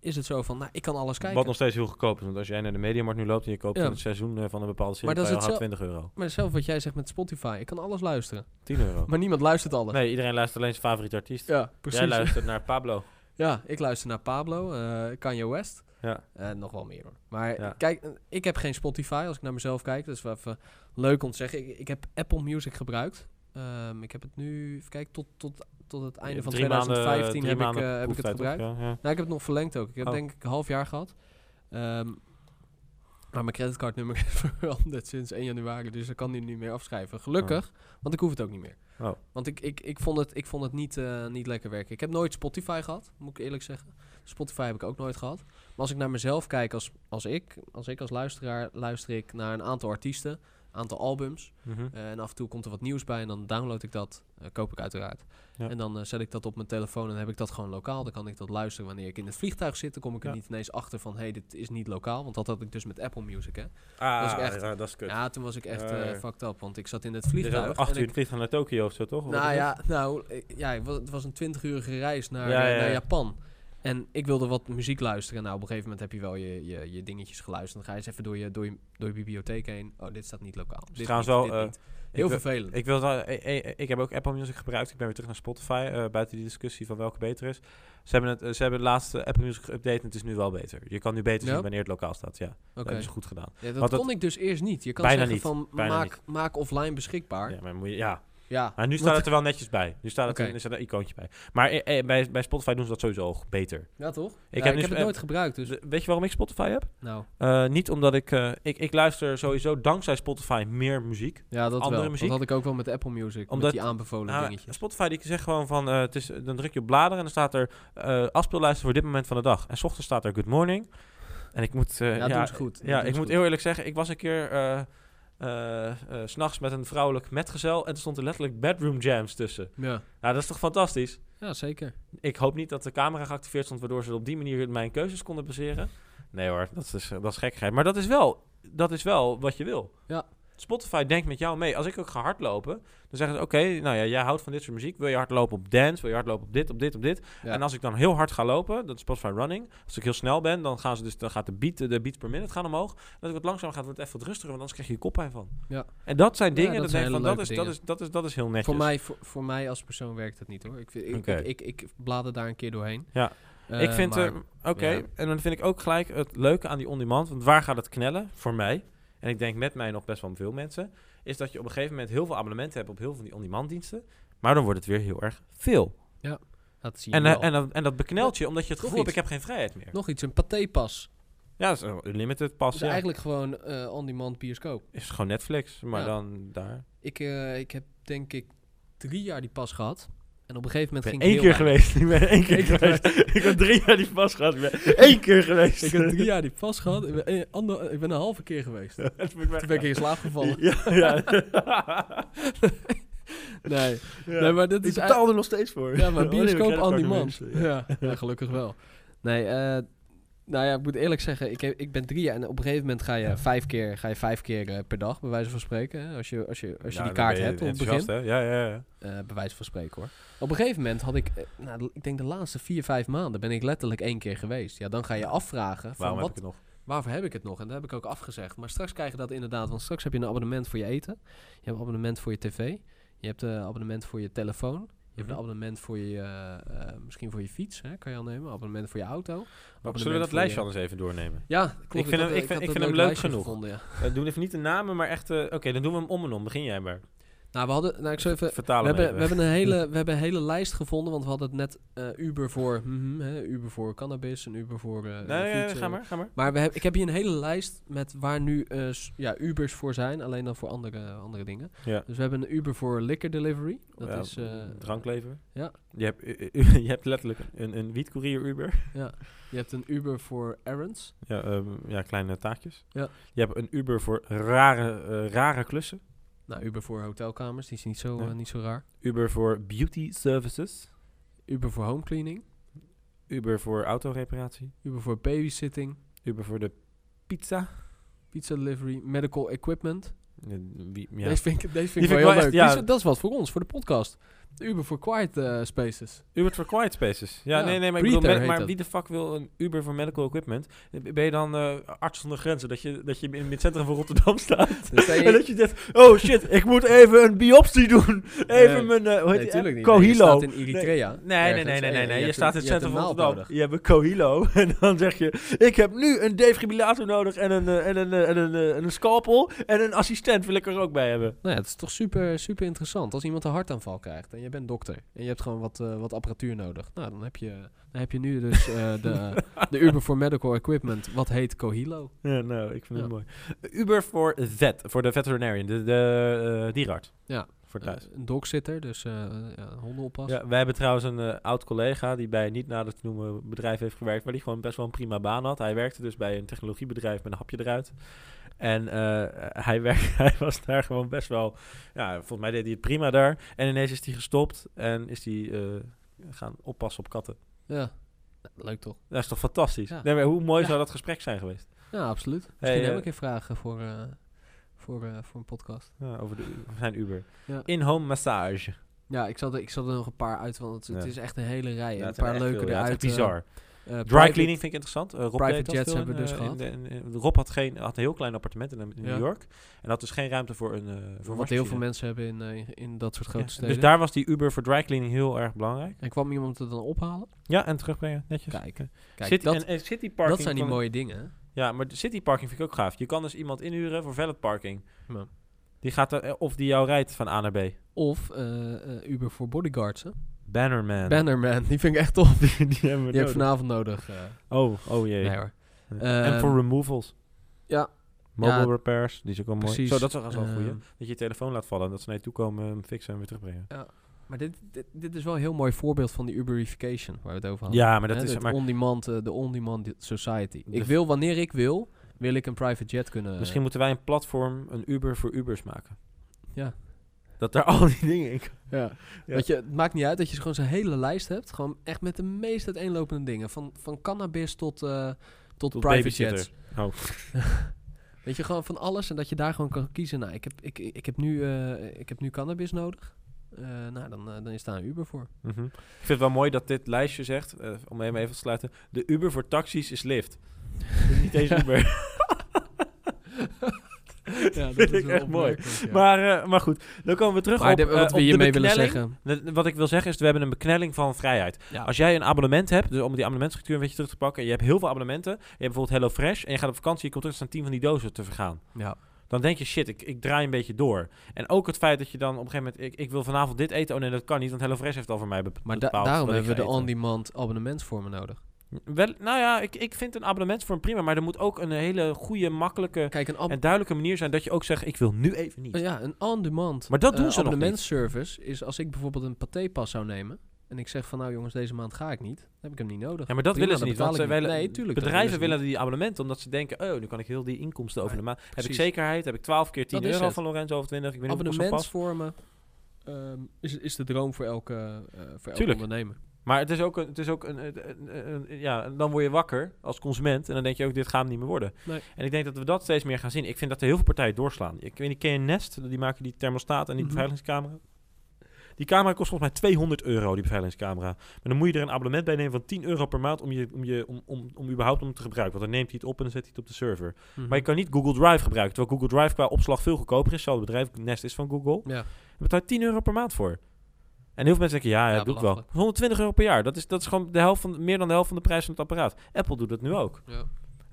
is het zo van, nou, ik kan alles kijken. Wat nog steeds heel goedkoop is. Want als jij naar de Mediamarkt nu loopt en je koopt Ja. het seizoen eh, van een bepaalde serie, Maar dat is het al 20 euro. Maar zelf wat jij zegt met Spotify, ik kan alles luisteren. 10 euro. Maar niemand luistert alles. Nee, iedereen luistert alleen zijn favoriete artiest. Ja, precies. Jij luistert naar Pablo. Ja, ik luister naar Pablo, eh Kanye West. Ja. En nog wel meer hoor. Maar Ja. kijk, ik heb geen Spotify als ik naar mezelf kijk. Dat is wel even leuk om te zeggen. Ik, ik heb Apple Music gebruikt. Ehm, ik heb het nu, even kijken, tot, tot, tot het einde van Drie maanden- 2015 drie heb, ik, eh, heb ik het gebruikt. toch? Ja, ja. Nou, ik heb het nog verlengd ook. Ik heb Oh. denk ik een half jaar gehad. Ehm, maar mijn creditcardnummer is veranderd sinds 1 januari. Dus ik kan die niet meer afschrijven. Gelukkig, want ik hoef het ook niet meer. Oh. Want ik, ik, ik vond het, ik vond het niet, eh, niet lekker werken. Ik heb nooit Spotify gehad, moet ik eerlijk zeggen. Spotify heb ik ook nooit gehad. Maar als ik naar mezelf kijk als, als ik, als ik als luisteraar, luister ik naar een aantal artiesten, aantal albums. Mhm. Eh, en af en toe komt er wat nieuws bij en dan download ik dat, eh, koop ik uiteraard. Ja. En dan eh, zet ik dat op mijn telefoon en dan heb ik dat gewoon lokaal. Dan kan ik dat luisteren wanneer ik in het vliegtuig zit. Dan kom ik er Ja. niet ineens achter van, hé, hey, dit is niet lokaal. Want dat had ik dus met Apple Music, hè. Ah, Dat is echt- ja, dat is kut. Ja, toen was ik echt fucked up, want ik zat in het Je vliegtuig. zat acht uur ik- vliegtuig naar Tokio of zo, toch? Nou het? ja, nou, ik- ja, het was- het was een 20-urige reis naar, naar ja. Japan. En ik wilde wat muziek luisteren. Nou, op een gegeven moment heb je wel je, je, je dingetjes geluisterd. Dan ga je eens even door je, door, je, door je bibliotheek heen. Oh, dit staat niet lokaal. Dit trouwens niet, wel, dit eh, niet. Heel ik wil- vervelend. Ik, wil wel, eh, eh, ik heb ook Apple Music gebruikt. Ik ben weer terug naar Spotify. buiten die discussie van welke beter is. Ze hebben, het, ze hebben de laatste Apple Music geüpdate en het is nu wel beter. Je kan nu beter Ja? zien wanneer het lokaal staat. Ja, dat Oké. hebben ze goed gedaan. Ja, dat Want dat- kon ik dus eerst niet. Je kan Bijna zeggen niet. van maak, maak offline beschikbaar. Ja, maar, moet je, ja. Ja. maar nu staat het er wel netjes bij. Nu staat het Oké. er, er een icoontje bij. Maar eh, eh, bij, bij Spotify doen ze dat sowieso al beter. Ja, toch? Ik heb nu het nooit gebruikt, dus... Weet je waarom ik Spotify heb? Nou, Eh, niet omdat ik, ik... Ik luister sowieso dankzij Spotify meer muziek. ja, dat Andere wel. muziek? Dat had ik ook wel met Apple Music, Omdat- met die aanbevolen Nou, dingetjes. Spotify die zegt gewoon van, het is, dan druk je op bladeren en dan staat er afspeellijsten voor dit moment van de dag. En s ochtends staat er good morning. En ik moet, Ja, ja, goed. Ja, doen ik moet heel eerlijk zeggen, ik was een keer eh eh, eh, s s'nachts met een vrouwelijk metgezel en er stond er letterlijk bedroom jams tussen. Ja. Nou, dat is toch fantastisch? ja, zeker. Ik hoop niet dat de camera geactiveerd stond, waardoor ze op die manier mijn keuzes konden baseren. Nee hoor, dat is, dat is gekkigheid. Maar dat is, wel, dat is wel wat je wil. Ja. Spotify denkt met jou mee. Als ik ook ga hardlopen, dan zeggen ze... Oké, nou ja, jij houdt van dit soort muziek. Wil je hardlopen op dance? Wil je hardlopen op dit, op dit, op dit? Ja. En als ik dan heel hard ga lopen, dat is Spotify Running. Als ik heel snel ben, dan, gaan ze dus, dan gaat de beat, de beats per minute gaan omhoog. En als ik wat langzamer ga, wordt het even wat rustiger, want anders krijg je je koppijn van. Ja. En dat zijn Ja, dingen, dat dat, zijn van, dat, is, dat, is, dat, is, dat, is, dat heel netjes. Voor mij, voor, voor mij als persoon werkt het niet hoor. Ik, vind- ik, ik, ik, ik blader daar een keer doorheen. Ja. Eh, ik vind, eh, oké, en dan vind ik ook gelijk het leuke aan die on-demand, want waar gaat het knellen voor mij? En ik denk met mij nog best wel veel mensen, is dat je op een gegeven moment heel veel abonnementen hebt op heel veel van die on-demand diensten, maar dan wordt het weer heel erg veel. dat zie je En, wel. eh, en, dat- en dat beknelt je, omdat je het gevoel hebt, ik heb geen vrijheid meer. Nog iets, een patépas. Ja, dat is een limited pas, is ja. eigenlijk gewoon eh on-demand bioscoop. Is gewoon Netflix, maar Ja. dan daar. Ik, eh, ik heb denk ik drie jaar die pas gehad. En op een gegeven moment ging één ik keer heel weinig. geweest. Ik ben één keer Eén keer geweest. ik heb drie jaar die pas gehad. Ik ben één keer geweest. Ik heb drie jaar die pas gehad. Ik ben, een, ander, ik ben een halve keer geweest. Dat Toen ben ik in slaap gevallen. Ja, ja. Nee, Ja. nee maar dit Ik is betaal er nog steeds voor. Ja, maar ik bioscoop nog demand. mensen, Ja. Ja, gelukkig wel. Nee, eh, nou ja, ik moet eerlijk zeggen, ik, heb, ik ben drie jaar en op een gegeven moment ga je vijf keer, ga je vijf keer eh, per dag, bij wijze van spreken. Als je, als je, als je Ja, die kaart je hebt op het begin, hè? Ja, ja, ja. eh, bij wijze van spreken hoor. Op een gegeven moment had ik, eh, nou, ik denk de laatste vier, vijf maanden ben ik letterlijk één keer geweest. Ja, dan ga je afvragen van Waarom wat, heb ik het nog? waarvoor heb ik het nog? En dat heb ik ook afgezegd. Maar straks krijg je dat inderdaad, want straks heb je een abonnement voor je eten. Je hebt een abonnement voor je tv. Je hebt een abonnement voor je telefoon. Je hebt Mhm. een abonnement voor je, eh, eh, misschien voor je fiets, hè, kan je al nemen. Abonnement voor je auto. Zullen we dat lijstje je- anders even doornemen? Ja, klopt. Ik vind had- hem- ik vind- ik hem leuk genoeg. gevonden, ja. Uh, doen even niet de namen, maar echt... eh, Oké, dan doen we hem om en om. Begin jij maar. Nou, we hadden, nou, ik zal even, we Vertalen hebben, hem we even. hebben, een hele, we hebben een hele lijst gevonden, want we hadden het net eh, Uber voor, mhm, hè, Uber voor cannabis en Uber voor eh, Nee, ga maar, ga maar. Maar we heb, ik heb hier een hele lijst met waar nu eh, ja, Ubers voor zijn, alleen dan voor andere, andere dingen. Ja. Dus we hebben een Uber voor liquor delivery. Dat Ja, is, eh, Dranklever. ja. Je hebt, je hebt letterlijk een, een wietcourier Uber. ja. Je hebt een Uber voor errands. Ja, ehm, ja, kleine taakjes. Ja. Je hebt een Uber voor rare, eh, rare klussen. Nou, Uber voor hotelkamers, die is niet zo, eh, niet zo raar. Uber voor beauty services. Uber voor home cleaning. Uber voor autoreparatie. Uber voor babysitting. Uber voor de pizza. Pizza delivery. Medical equipment. Wie- ja. Deze vind ik, deze vind ik wel heel leuk. echt- ja. Dat is wat voor ons, voor de podcast. Uber voor Quiet eh, Spaces. Uber for Quiet Spaces. Ja, Ja, nee, nee, maar ik bedoel, dat. wie de fuck wil een Uber voor medical equipment? Ben je dan eh, arts zonder grenzen? Dat je, dat je in het centrum van Rotterdam staat? Dus en dat je zegt, oh shit, ik moet even een biopsie doen. Even Nee. mijn, eh, hoe heet Nee, niet. Cohilo. Nee, je staat in Eritrea. Nee, nee, nee, nee, nee. Je, staat in het centrum van Rotterdam. Je hebt een Cohilo. En dan zeg je, ik heb nu een defibrillator nodig en een, en een, en een, en een scalpel. En een assistent wil ik er ook bij hebben. Nou ja, het is toch super, super interessant. Als iemand een hartaanval krijgt en je bent dokter en je hebt gewoon wat, eh, wat apparatuur nodig. Nou, dan heb je, dan heb je nu dus eh, de, de Uber voor Medical Equipment, wat heet Cohilo. Ja, nou, ik vind het mooi. Uber voor vet, voor de veterinarian, de, de eh, dierarts. Ja. Voor thuis. Een dogsitter, dus eh ja, hondenoppas. Ja, wij hebben trouwens een eh, oud collega die bij een niet nader te noemen bedrijf heeft gewerkt, waar die gewoon best wel een prima baan had. Hij werkte dus bij een technologiebedrijf met een hapje eruit. En eh, hij, werk, hij was daar gewoon best wel, ja, volgens mij deed hij het prima daar. En ineens is hij gestopt en is hij gaan oppassen op katten. Ja. Leuk toch? Dat is toch fantastisch? Ja. Nee, maar hoe mooi Ja. zou dat gesprek zijn geweest? Ja, absoluut. Misschien Hey, heb ik een vragen voor, voor, eh, voor een podcast. Ja, over de, zijn Uber. Ja. In-home massage. Ja, ik zal, er, ik zal er nog een paar uit, want het, is echt een hele rij. een paar leuke veel, het eruit. is bizar. eh, Dry cleaning vind ik interessant. Rob private jets hebben we dus eh, gehad. in- in- in- Rob had, geen, had een heel klein appartement in, Ja. New York. En had dus geen ruimte voor een, voor Wat heel veel mensen hebben in, in dat soort grote Ja, steden. Dus daar was die Uber voor dry cleaning heel erg belangrijk. En kwam iemand het dan ophalen? Ja, en terugbrengen, netjes. Kijk, Kijk, City, dat, en, city parking dat zijn die mooie dingen. Ja, maar de city parking vind ik ook gaaf. Je kan dus iemand inhuren voor valet parking. Ja. Die gaat er, eh, of die jou rijdt van A naar B. Of eh, eh, Uber voor bodyguards. Hè? Bannerman. Bannerman, die vind ik echt tof. Die, die hebben we heb vanavond nodig. Oh, oh jee. nee hoor. en Ehm, voor removals. Ja, Mobile Ja, repairs, die is ook wel mooi. precies. Zo, dat is ook wel een goeie. Ehm, Dat je je telefoon laat vallen en dat ze naar je toe komen, fixen en weer terugbrengen. Maar dit, dit, dit is wel een heel mooi voorbeeld van die Uberification waar we het over hadden. Ja, maar dat is... Maar on-demand, eh, de on-demand society. Ik wil, wanneer ik wil, wil ik een private jet kunnen... misschien moeten wij een platform, een Uber voor Ubers maken. Ja. Dat daar al die dingen in. Ja. Ja. Dat je, het maakt niet uit dat je gewoon zo'n hele lijst hebt. Gewoon echt met de meest uiteenlopende dingen. Van, van cannabis tot, eh, tot, Tot private jets. Oh. Weet je, gewoon van alles. En dat je daar gewoon kan kiezen. Nou, ik heb, ik, ik heb, nu, eh, ik heb nu cannabis nodig. Eh, nou, dan, eh, dan is daar een Uber voor. Mhm. Ik vind het wel mooi dat dit lijstje zegt, eh, om hem even te sluiten, de Uber voor taxis is Lyft. Niet eens Uber. ja, vind ik echt mooi. Maar, eh, maar goed, dan komen we terug Maar op, de- wat op we hiermee willen zeggen... De- wat ik wil zeggen is, we hebben een beknelling van vrijheid. Ja. Als jij een abonnement hebt, dus om die abonnementstructuur een beetje terug te pakken, en je hebt heel veel abonnementen, je hebt bijvoorbeeld Hello Fresh, en je gaat op vakantie, je komt terug, er staan tien van die dozen te vergaan. ja. Dan denk je, shit, ik, ik draai een beetje door. En ook het feit dat je dan op een gegeven moment, ik, ik wil vanavond dit eten, oh nee, dat kan niet, want Hello Fresh heeft al voor mij be- Maar da- bepaald daarom hebben we de on-demand abonnementsvormen nodig. Wel, nou ja, ik, ik vind een abonnementsvorm prima, maar er moet ook een hele goede, makkelijke Kijk, een, en duidelijke manier zijn dat je ook zegt, ik wil nu even niet. ja, een on-demand Maar dat doen ze abonnementsservice is als ik bijvoorbeeld een patépas zou nemen... en ik zeg van, nou jongens, deze maand ga ik niet... dan heb ik hem niet nodig. Ja, maar dat Prima, willen ze niet. Want ze willen, Nee, tuurlijk, bedrijven willen die abonnementen omdat ze denken, oh, nu kan ik heel die inkomsten over de maand. Heb ik zekerheid? Heb ik 12 keer 10 Dat is euro van Lorenzo of 20? Ik weet. Abonnementsvormen ehm, is, is de droom voor elke, eh, voor elke Tuurlijk. ondernemer. Maar het is ook, een, het is ook een, ja, dan word je wakker als consument en dan denk je ook, dit gaat hem niet meer worden. Nee. En ik denk dat we dat steeds meer gaan zien. Ik vind dat er heel veel partijen doorslaan. Ik weet niet, ken je Nest? Die maken die thermostaat en die Mhm. beveiligingscamera. Die camera kost volgens mij 200 euro, die beveiligingscamera. Maar dan moet je er een abonnement bij nemen van 10 euro per maand om, je, om, je, om, om, om überhaupt om te gebruiken. Want dan neemt hij het op en dan zet hij het op de server. Mhm. Maar je kan niet Google Drive gebruiken. Terwijl Google Drive qua opslag veel goedkoper is. Hetzelfde bedrijf, Nest is van Google. Ja. Je betaalt 10 euro per maand voor. En heel veel mensen denken, ja, ja, Ja, doe ik wel. belachelijk. 120 euro per jaar. Dat is, dat is gewoon de helft van, meer dan de helft van de prijs van het apparaat. Apple doet dat nu ook. Ja.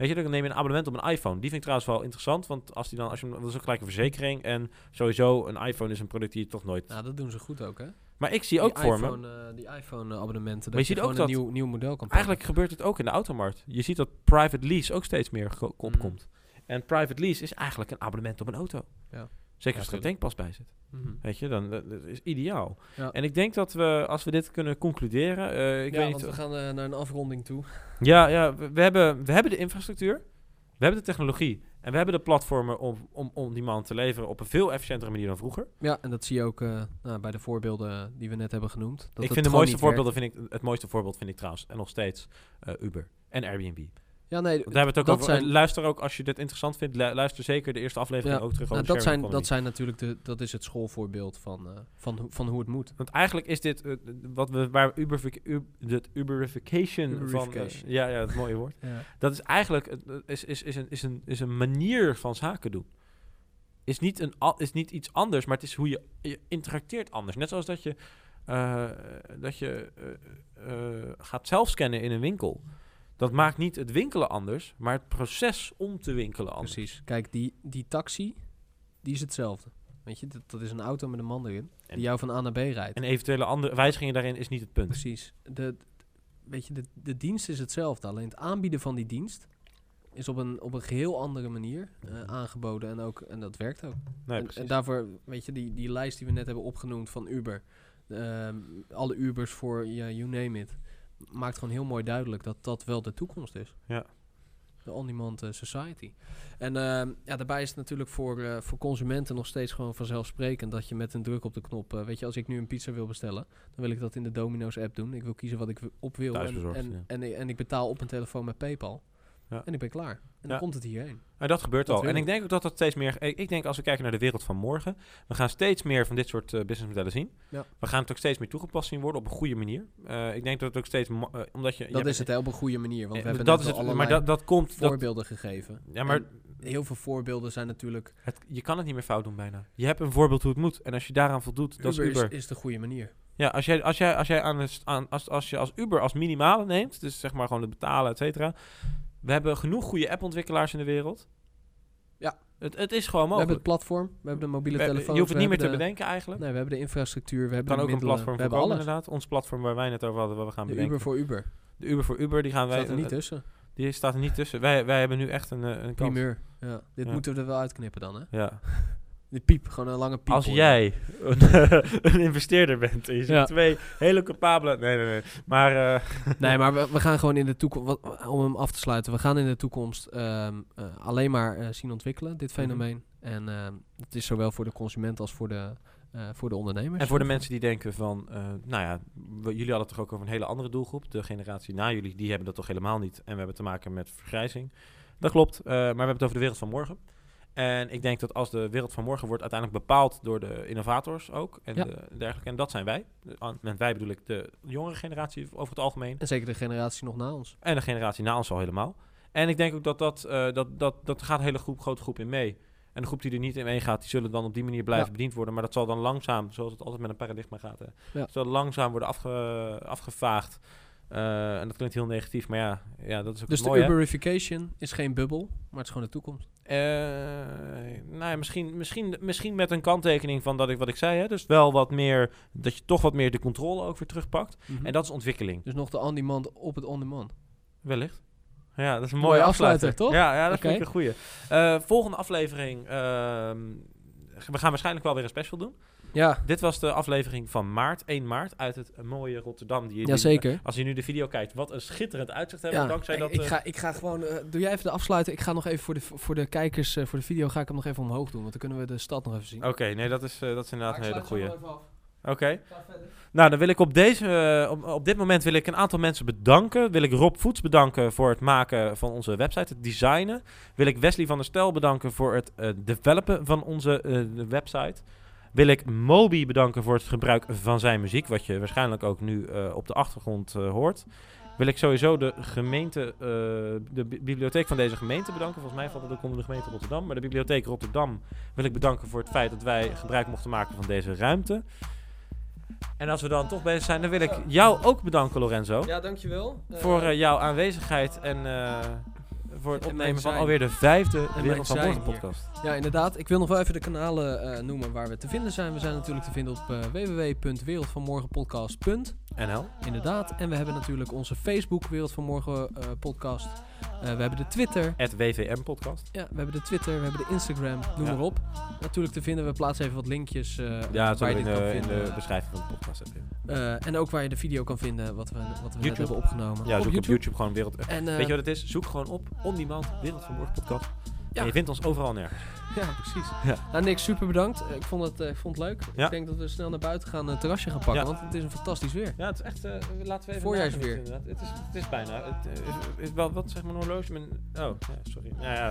Weet je, dan neem je een abonnement op een iPhone. Die vind ik trouwens wel interessant. Want als die dan, als je, hem- dat is ook gelijk een verzekering. En sowieso, een iPhone is een product die je toch nooit... Nou, dat doen ze goed ook, hè? Maar ik zie ook voor me... eh, die iPhone-abonnementen. Maar je ziet ook een dat- nieuw, nieuw model kan. Eigenlijk gebeurt het ook in de automarkt. Je ziet dat private lease ook steeds meer ge- Mm. opkomt. En private lease is eigenlijk een abonnement op een auto. Ja. Zeker Ja, als er een tankpas bij zit. Mhm. Weet je, dan dat is ideaal. Ja. En ik denk dat we, als we dit kunnen concluderen... eh, ik ja, weet want niet, we gaan eh, naar een afronding toe. Ja, ja we, we hebben, we hebben de infrastructuur, we hebben de technologie en we hebben de platformen om, om, om die man te leveren op een veel efficiëntere manier dan vroeger. Ja, en dat zie je ook eh, nou, bij de voorbeelden die we net hebben genoemd. Dat ik vind de mooiste voorbeelden, vind ik, het mooiste voorbeeld vind ik trouwens, en nog steeds, eh, Uber en Airbnb. Ja, nee, Want Daar hebben we het ook over. zijn- Luister ook als je dit interessant vindt. lu- Luister zeker de eerste aflevering Ja, ook terug nou, dat, zijn, dat zijn natuurlijk de, dat is het schoolvoorbeeld van, eh, van, hoe- van hoe het moet. Want eigenlijk is dit eh, wat we waar Uber, Uber, het Uberification van. eh, Uberification. ja, ja, het mooie woord. Ja. Dat is eigenlijk is, is, is, een, is, een, is een manier van zaken doen. Is niet, een, is niet iets anders, maar het is hoe je, je interacteert anders. Net zoals dat je, dat je gaat zelfscannen in een winkel. Dat maakt niet het winkelen anders, maar het proces om te winkelen anders. Precies. Kijk, die, die taxi, die is hetzelfde. Weet je, dat, dat is een auto met een man erin, En- die jou van A naar B rijdt. En eventuele andere wijzigingen daarin is niet het punt. Precies. De, weet je, de, de dienst is hetzelfde. Alleen het aanbieden van die dienst is op een, op een geheel andere manier eh, aangeboden. En, ook, en dat werkt ook. Nee, en, precies. en daarvoor, weet je, die, die lijst die we net hebben opgenoemd van Uber. ehm, alle Ubers voor, ja, you name it. Maakt gewoon heel mooi duidelijk dat dat wel de toekomst is. Ja. De on-demand eh, society. En ehm, ja, daarbij is het natuurlijk voor, eh, voor consumenten nog steeds gewoon vanzelfsprekend dat je met een druk op de knop, eh, weet je, als ik nu een pizza wil bestellen, dan wil ik dat in de Domino's app doen. Ik wil kiezen wat ik op wil. En, en, ja. en, en ik betaal op mijn telefoon met PayPal. Ja. En ik ben klaar. En dan komt het hierheen. Maar dat gebeurt Dat al. En ik denk ook dat dat steeds meer. Ik ik denk als we kijken naar de wereld van morgen. We gaan steeds meer van dit soort eh, businessmodellen zien. Ja. We gaan het ook steeds meer toegepast zien worden op een goede manier. Eh, ik denk dat het ook steeds. eh, omdat je. Dat is het op een goede manier. Want we hebben dat is het. Maar dat, dat komt. Dat, voorbeelden gegeven. ja, maar En heel veel voorbeelden zijn natuurlijk... het, je kan het niet meer fout doen bijna. Je hebt een voorbeeld hoe het moet. En als je daaraan voldoet, dat Uber, is Uber. Is, is de goede manier. Ja, als jij, als jij, als jij aan als, als je als Uber als minimale neemt, dus zeg maar gewoon het betalen, et cetera. We hebben genoeg goede appontwikkelaars in de wereld. Ja. Het, het is gewoon We hebben mogelijk. het platform, we hebben de mobiele telefoon. je hoeft het niet meer te bedenken eigenlijk. Nee, we hebben de infrastructuur, we hebben kan de ook een middelen, platform we hebben alles. inderdaad. Ons platform waar wij net over hadden, wat we gaan De bedenken. Uber voor Uber. De Uber voor Uber, die gaan wij... Staat er niet tussen. Die staat er niet tussen. Wij, wij hebben nu echt een, eh, een kans. Primeur. Ja. Dit Ja. moeten we er wel uitknippen dan, hè? Ja. De piep, gewoon een lange piep. Als hoor. jij een, een investeerder bent ziet Ja. twee hele capabele... Nee, nee, nee. Maar eh, Nee, maar we, we gaan gewoon in de toekomst, om hem af te sluiten, we gaan in de toekomst ehm, eh, alleen maar eh, zien ontwikkelen, dit Mhm. fenomeen. En ehm het is zowel voor de consument als voor de, voor de ondernemers. En voor de mensen die denken van, nou ja, we- jullie hadden het toch ook over een hele andere doelgroep. De generatie na jullie, die hebben dat toch helemaal niet. En we hebben te maken met vergrijzing. Dat klopt, maar we hebben het over de wereld van morgen. En ik denk dat als de wereld van morgen wordt uiteindelijk bepaald door de innovators ook en Ja. de, dergelijke. En dat zijn wij. Met wij bedoel ik de jongere generatie over het algemeen. En zeker de generatie nog na ons. En de generatie na ons al helemaal. En ik denk ook dat dat, eh, dat, dat, dat gaat een hele groep, grote groep in mee. En de groep die er niet in meegaat, die zullen dan op die manier blijven Ja. bediend worden. Maar dat zal dan langzaam, zoals het altijd met een paradigma gaat, hè, Ja. zal langzaam worden afge, afgevaagd. Eh, en dat klinkt heel negatief, maar ja, ja dat is ook Dus de hè. Uberification is geen bubbel, maar het is gewoon de toekomst. Eh, nou ja, misschien, misschien, misschien met een kanttekening van dat ik wat ik zei. Hè? Dus wel wat meer, dat je toch wat meer de controle ook weer terugpakt. Mhm. En dat is ontwikkeling. Dus nog de on-demand op het on-demand. Wellicht. Ja, dat is een Mooie mooie afsluiter, afsluiter, toch? Ja, ja dat Oké. vind ik een goeie. Eh, volgende aflevering. ehm, we gaan waarschijnlijk wel weer een special doen. Ja, Dit was de aflevering van maart, 1 maart, uit het mooie Rotterdam. Die, jazeker. Als je nu de video kijkt, wat een schitterend uitzicht hebben. Ja, dankzij ik, dat... ik, eh, ga, ik ga gewoon... eh, doe jij even de afsluiten? Ik ga nog even voor de, voor de kijkers, eh, voor de video, ga ik hem nog even omhoog doen. Want dan kunnen we de stad nog even zien. Oké, nee, dat is, eh, dat is inderdaad een hele goede. Oké. Nou, dan wil ik op, deze, eh, op, op dit moment wil ik een aantal mensen bedanken. Wil ik Rob Voets bedanken voor het maken van onze website, het designen. Wil ik Wesley van der Stel bedanken voor het eh, developen van onze eh, de website. Wil ik Moby bedanken voor het gebruik van zijn muziek, wat je waarschijnlijk ook nu eh, op de achtergrond eh, hoort. Wil ik sowieso de gemeente, eh, de bi- bibliotheek van deze gemeente bedanken. Volgens mij valt het ook onder de gemeente Rotterdam. Maar de bibliotheek Rotterdam wil ik bedanken voor het feit dat wij gebruik mochten maken van deze ruimte. En als we dan toch bezig zijn, dan wil ik jou ook bedanken, Lorenzo. Ja, dankjewel. Voor jouw aanwezigheid en voor het En opnemen van alweer de vijfde Wereld van Morgen hier. podcast. Ja, inderdaad. Ik wil nog wel even de kanalen eh, noemen waar we te vinden zijn. We zijn natuurlijk te vinden op eh www.wereldvanmorgenpodcast. NL. Inderdaad. En we hebben natuurlijk onze Facebook Wereld van Morgen eh, podcast. Eh, we hebben de Twitter. Het WVM podcast. Ja, we hebben de Twitter, we hebben de Instagram, noem Ja. maar op. Natuurlijk te vinden, we plaatsen even wat linkjes eh Ja, waar je dit in kan de, in vinden. de beschrijving van de podcast. Eh, en ook waar je de video kan vinden wat we, wat we net YouTube. hebben opgenomen. Ja, zoek op YouTube gewoon Wereld... En, Weet je wat het is? Zoek gewoon op On Demand Wereld van Morgen podcast. Ja. En je vindt ons overal nergens. Ja, precies. Ja. Nou, Nick, super bedankt. Eh, Ik vond het, eh, ik vond het leuk. Ja. Ik denk dat we snel naar buiten gaan en een terrasje gaan pakken, Ja. want het is een fantastisch weer. Ja, het is echt... eh, laten we even Voorjaarsweer. Het is, het is bijna. Het is, is wel, wat zegt mijn horloge? Mijn, oh, ja, sorry. Ja, ja,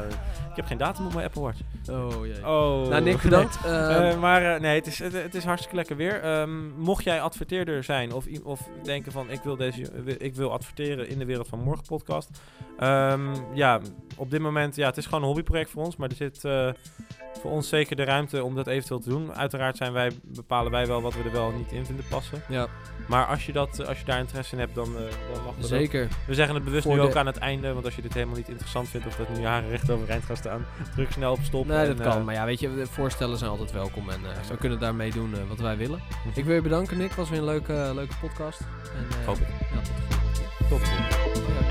ik heb geen datum op mijn Apple Watch. Oh jee. Oh. nou, Nick, bedankt. Nee. Eh, Eh, maar eh, nee, het is, het, het is hartstikke lekker weer. Ehm, mocht jij adverteerder zijn of, of denken van ik wil, deze, ik wil adverteren in de Wereld van Morgen podcast. Ehm, ja, op dit moment, ja, het is gewoon een hobbyproject voor ons. Maar er zit eh, voor ons zeker de ruimte om dat eventueel te doen. Uiteraard zijn wij, bepalen wij wel wat we er wel en niet in vinden passen. ja, Maar als je, dat, als je daar interesse in hebt, dan, eh, dan mag dat ook. zeker. We zeggen het bewust Voor nu de- ook aan het einde. Want als je dit helemaal niet interessant vindt of dat nu je haren recht overeind gaan staan, druk snel op stop. Nee, en, dat kan. eh, Maar ja, weet je, voorstellen zijn altijd welkom en eh, we kunnen daarmee doen wat wij willen. Ik wil je bedanken, Nick. Het was weer een leuke, leuke podcast. En, Hoop ik. Ja, tot de volgende keer. Tot de volgende.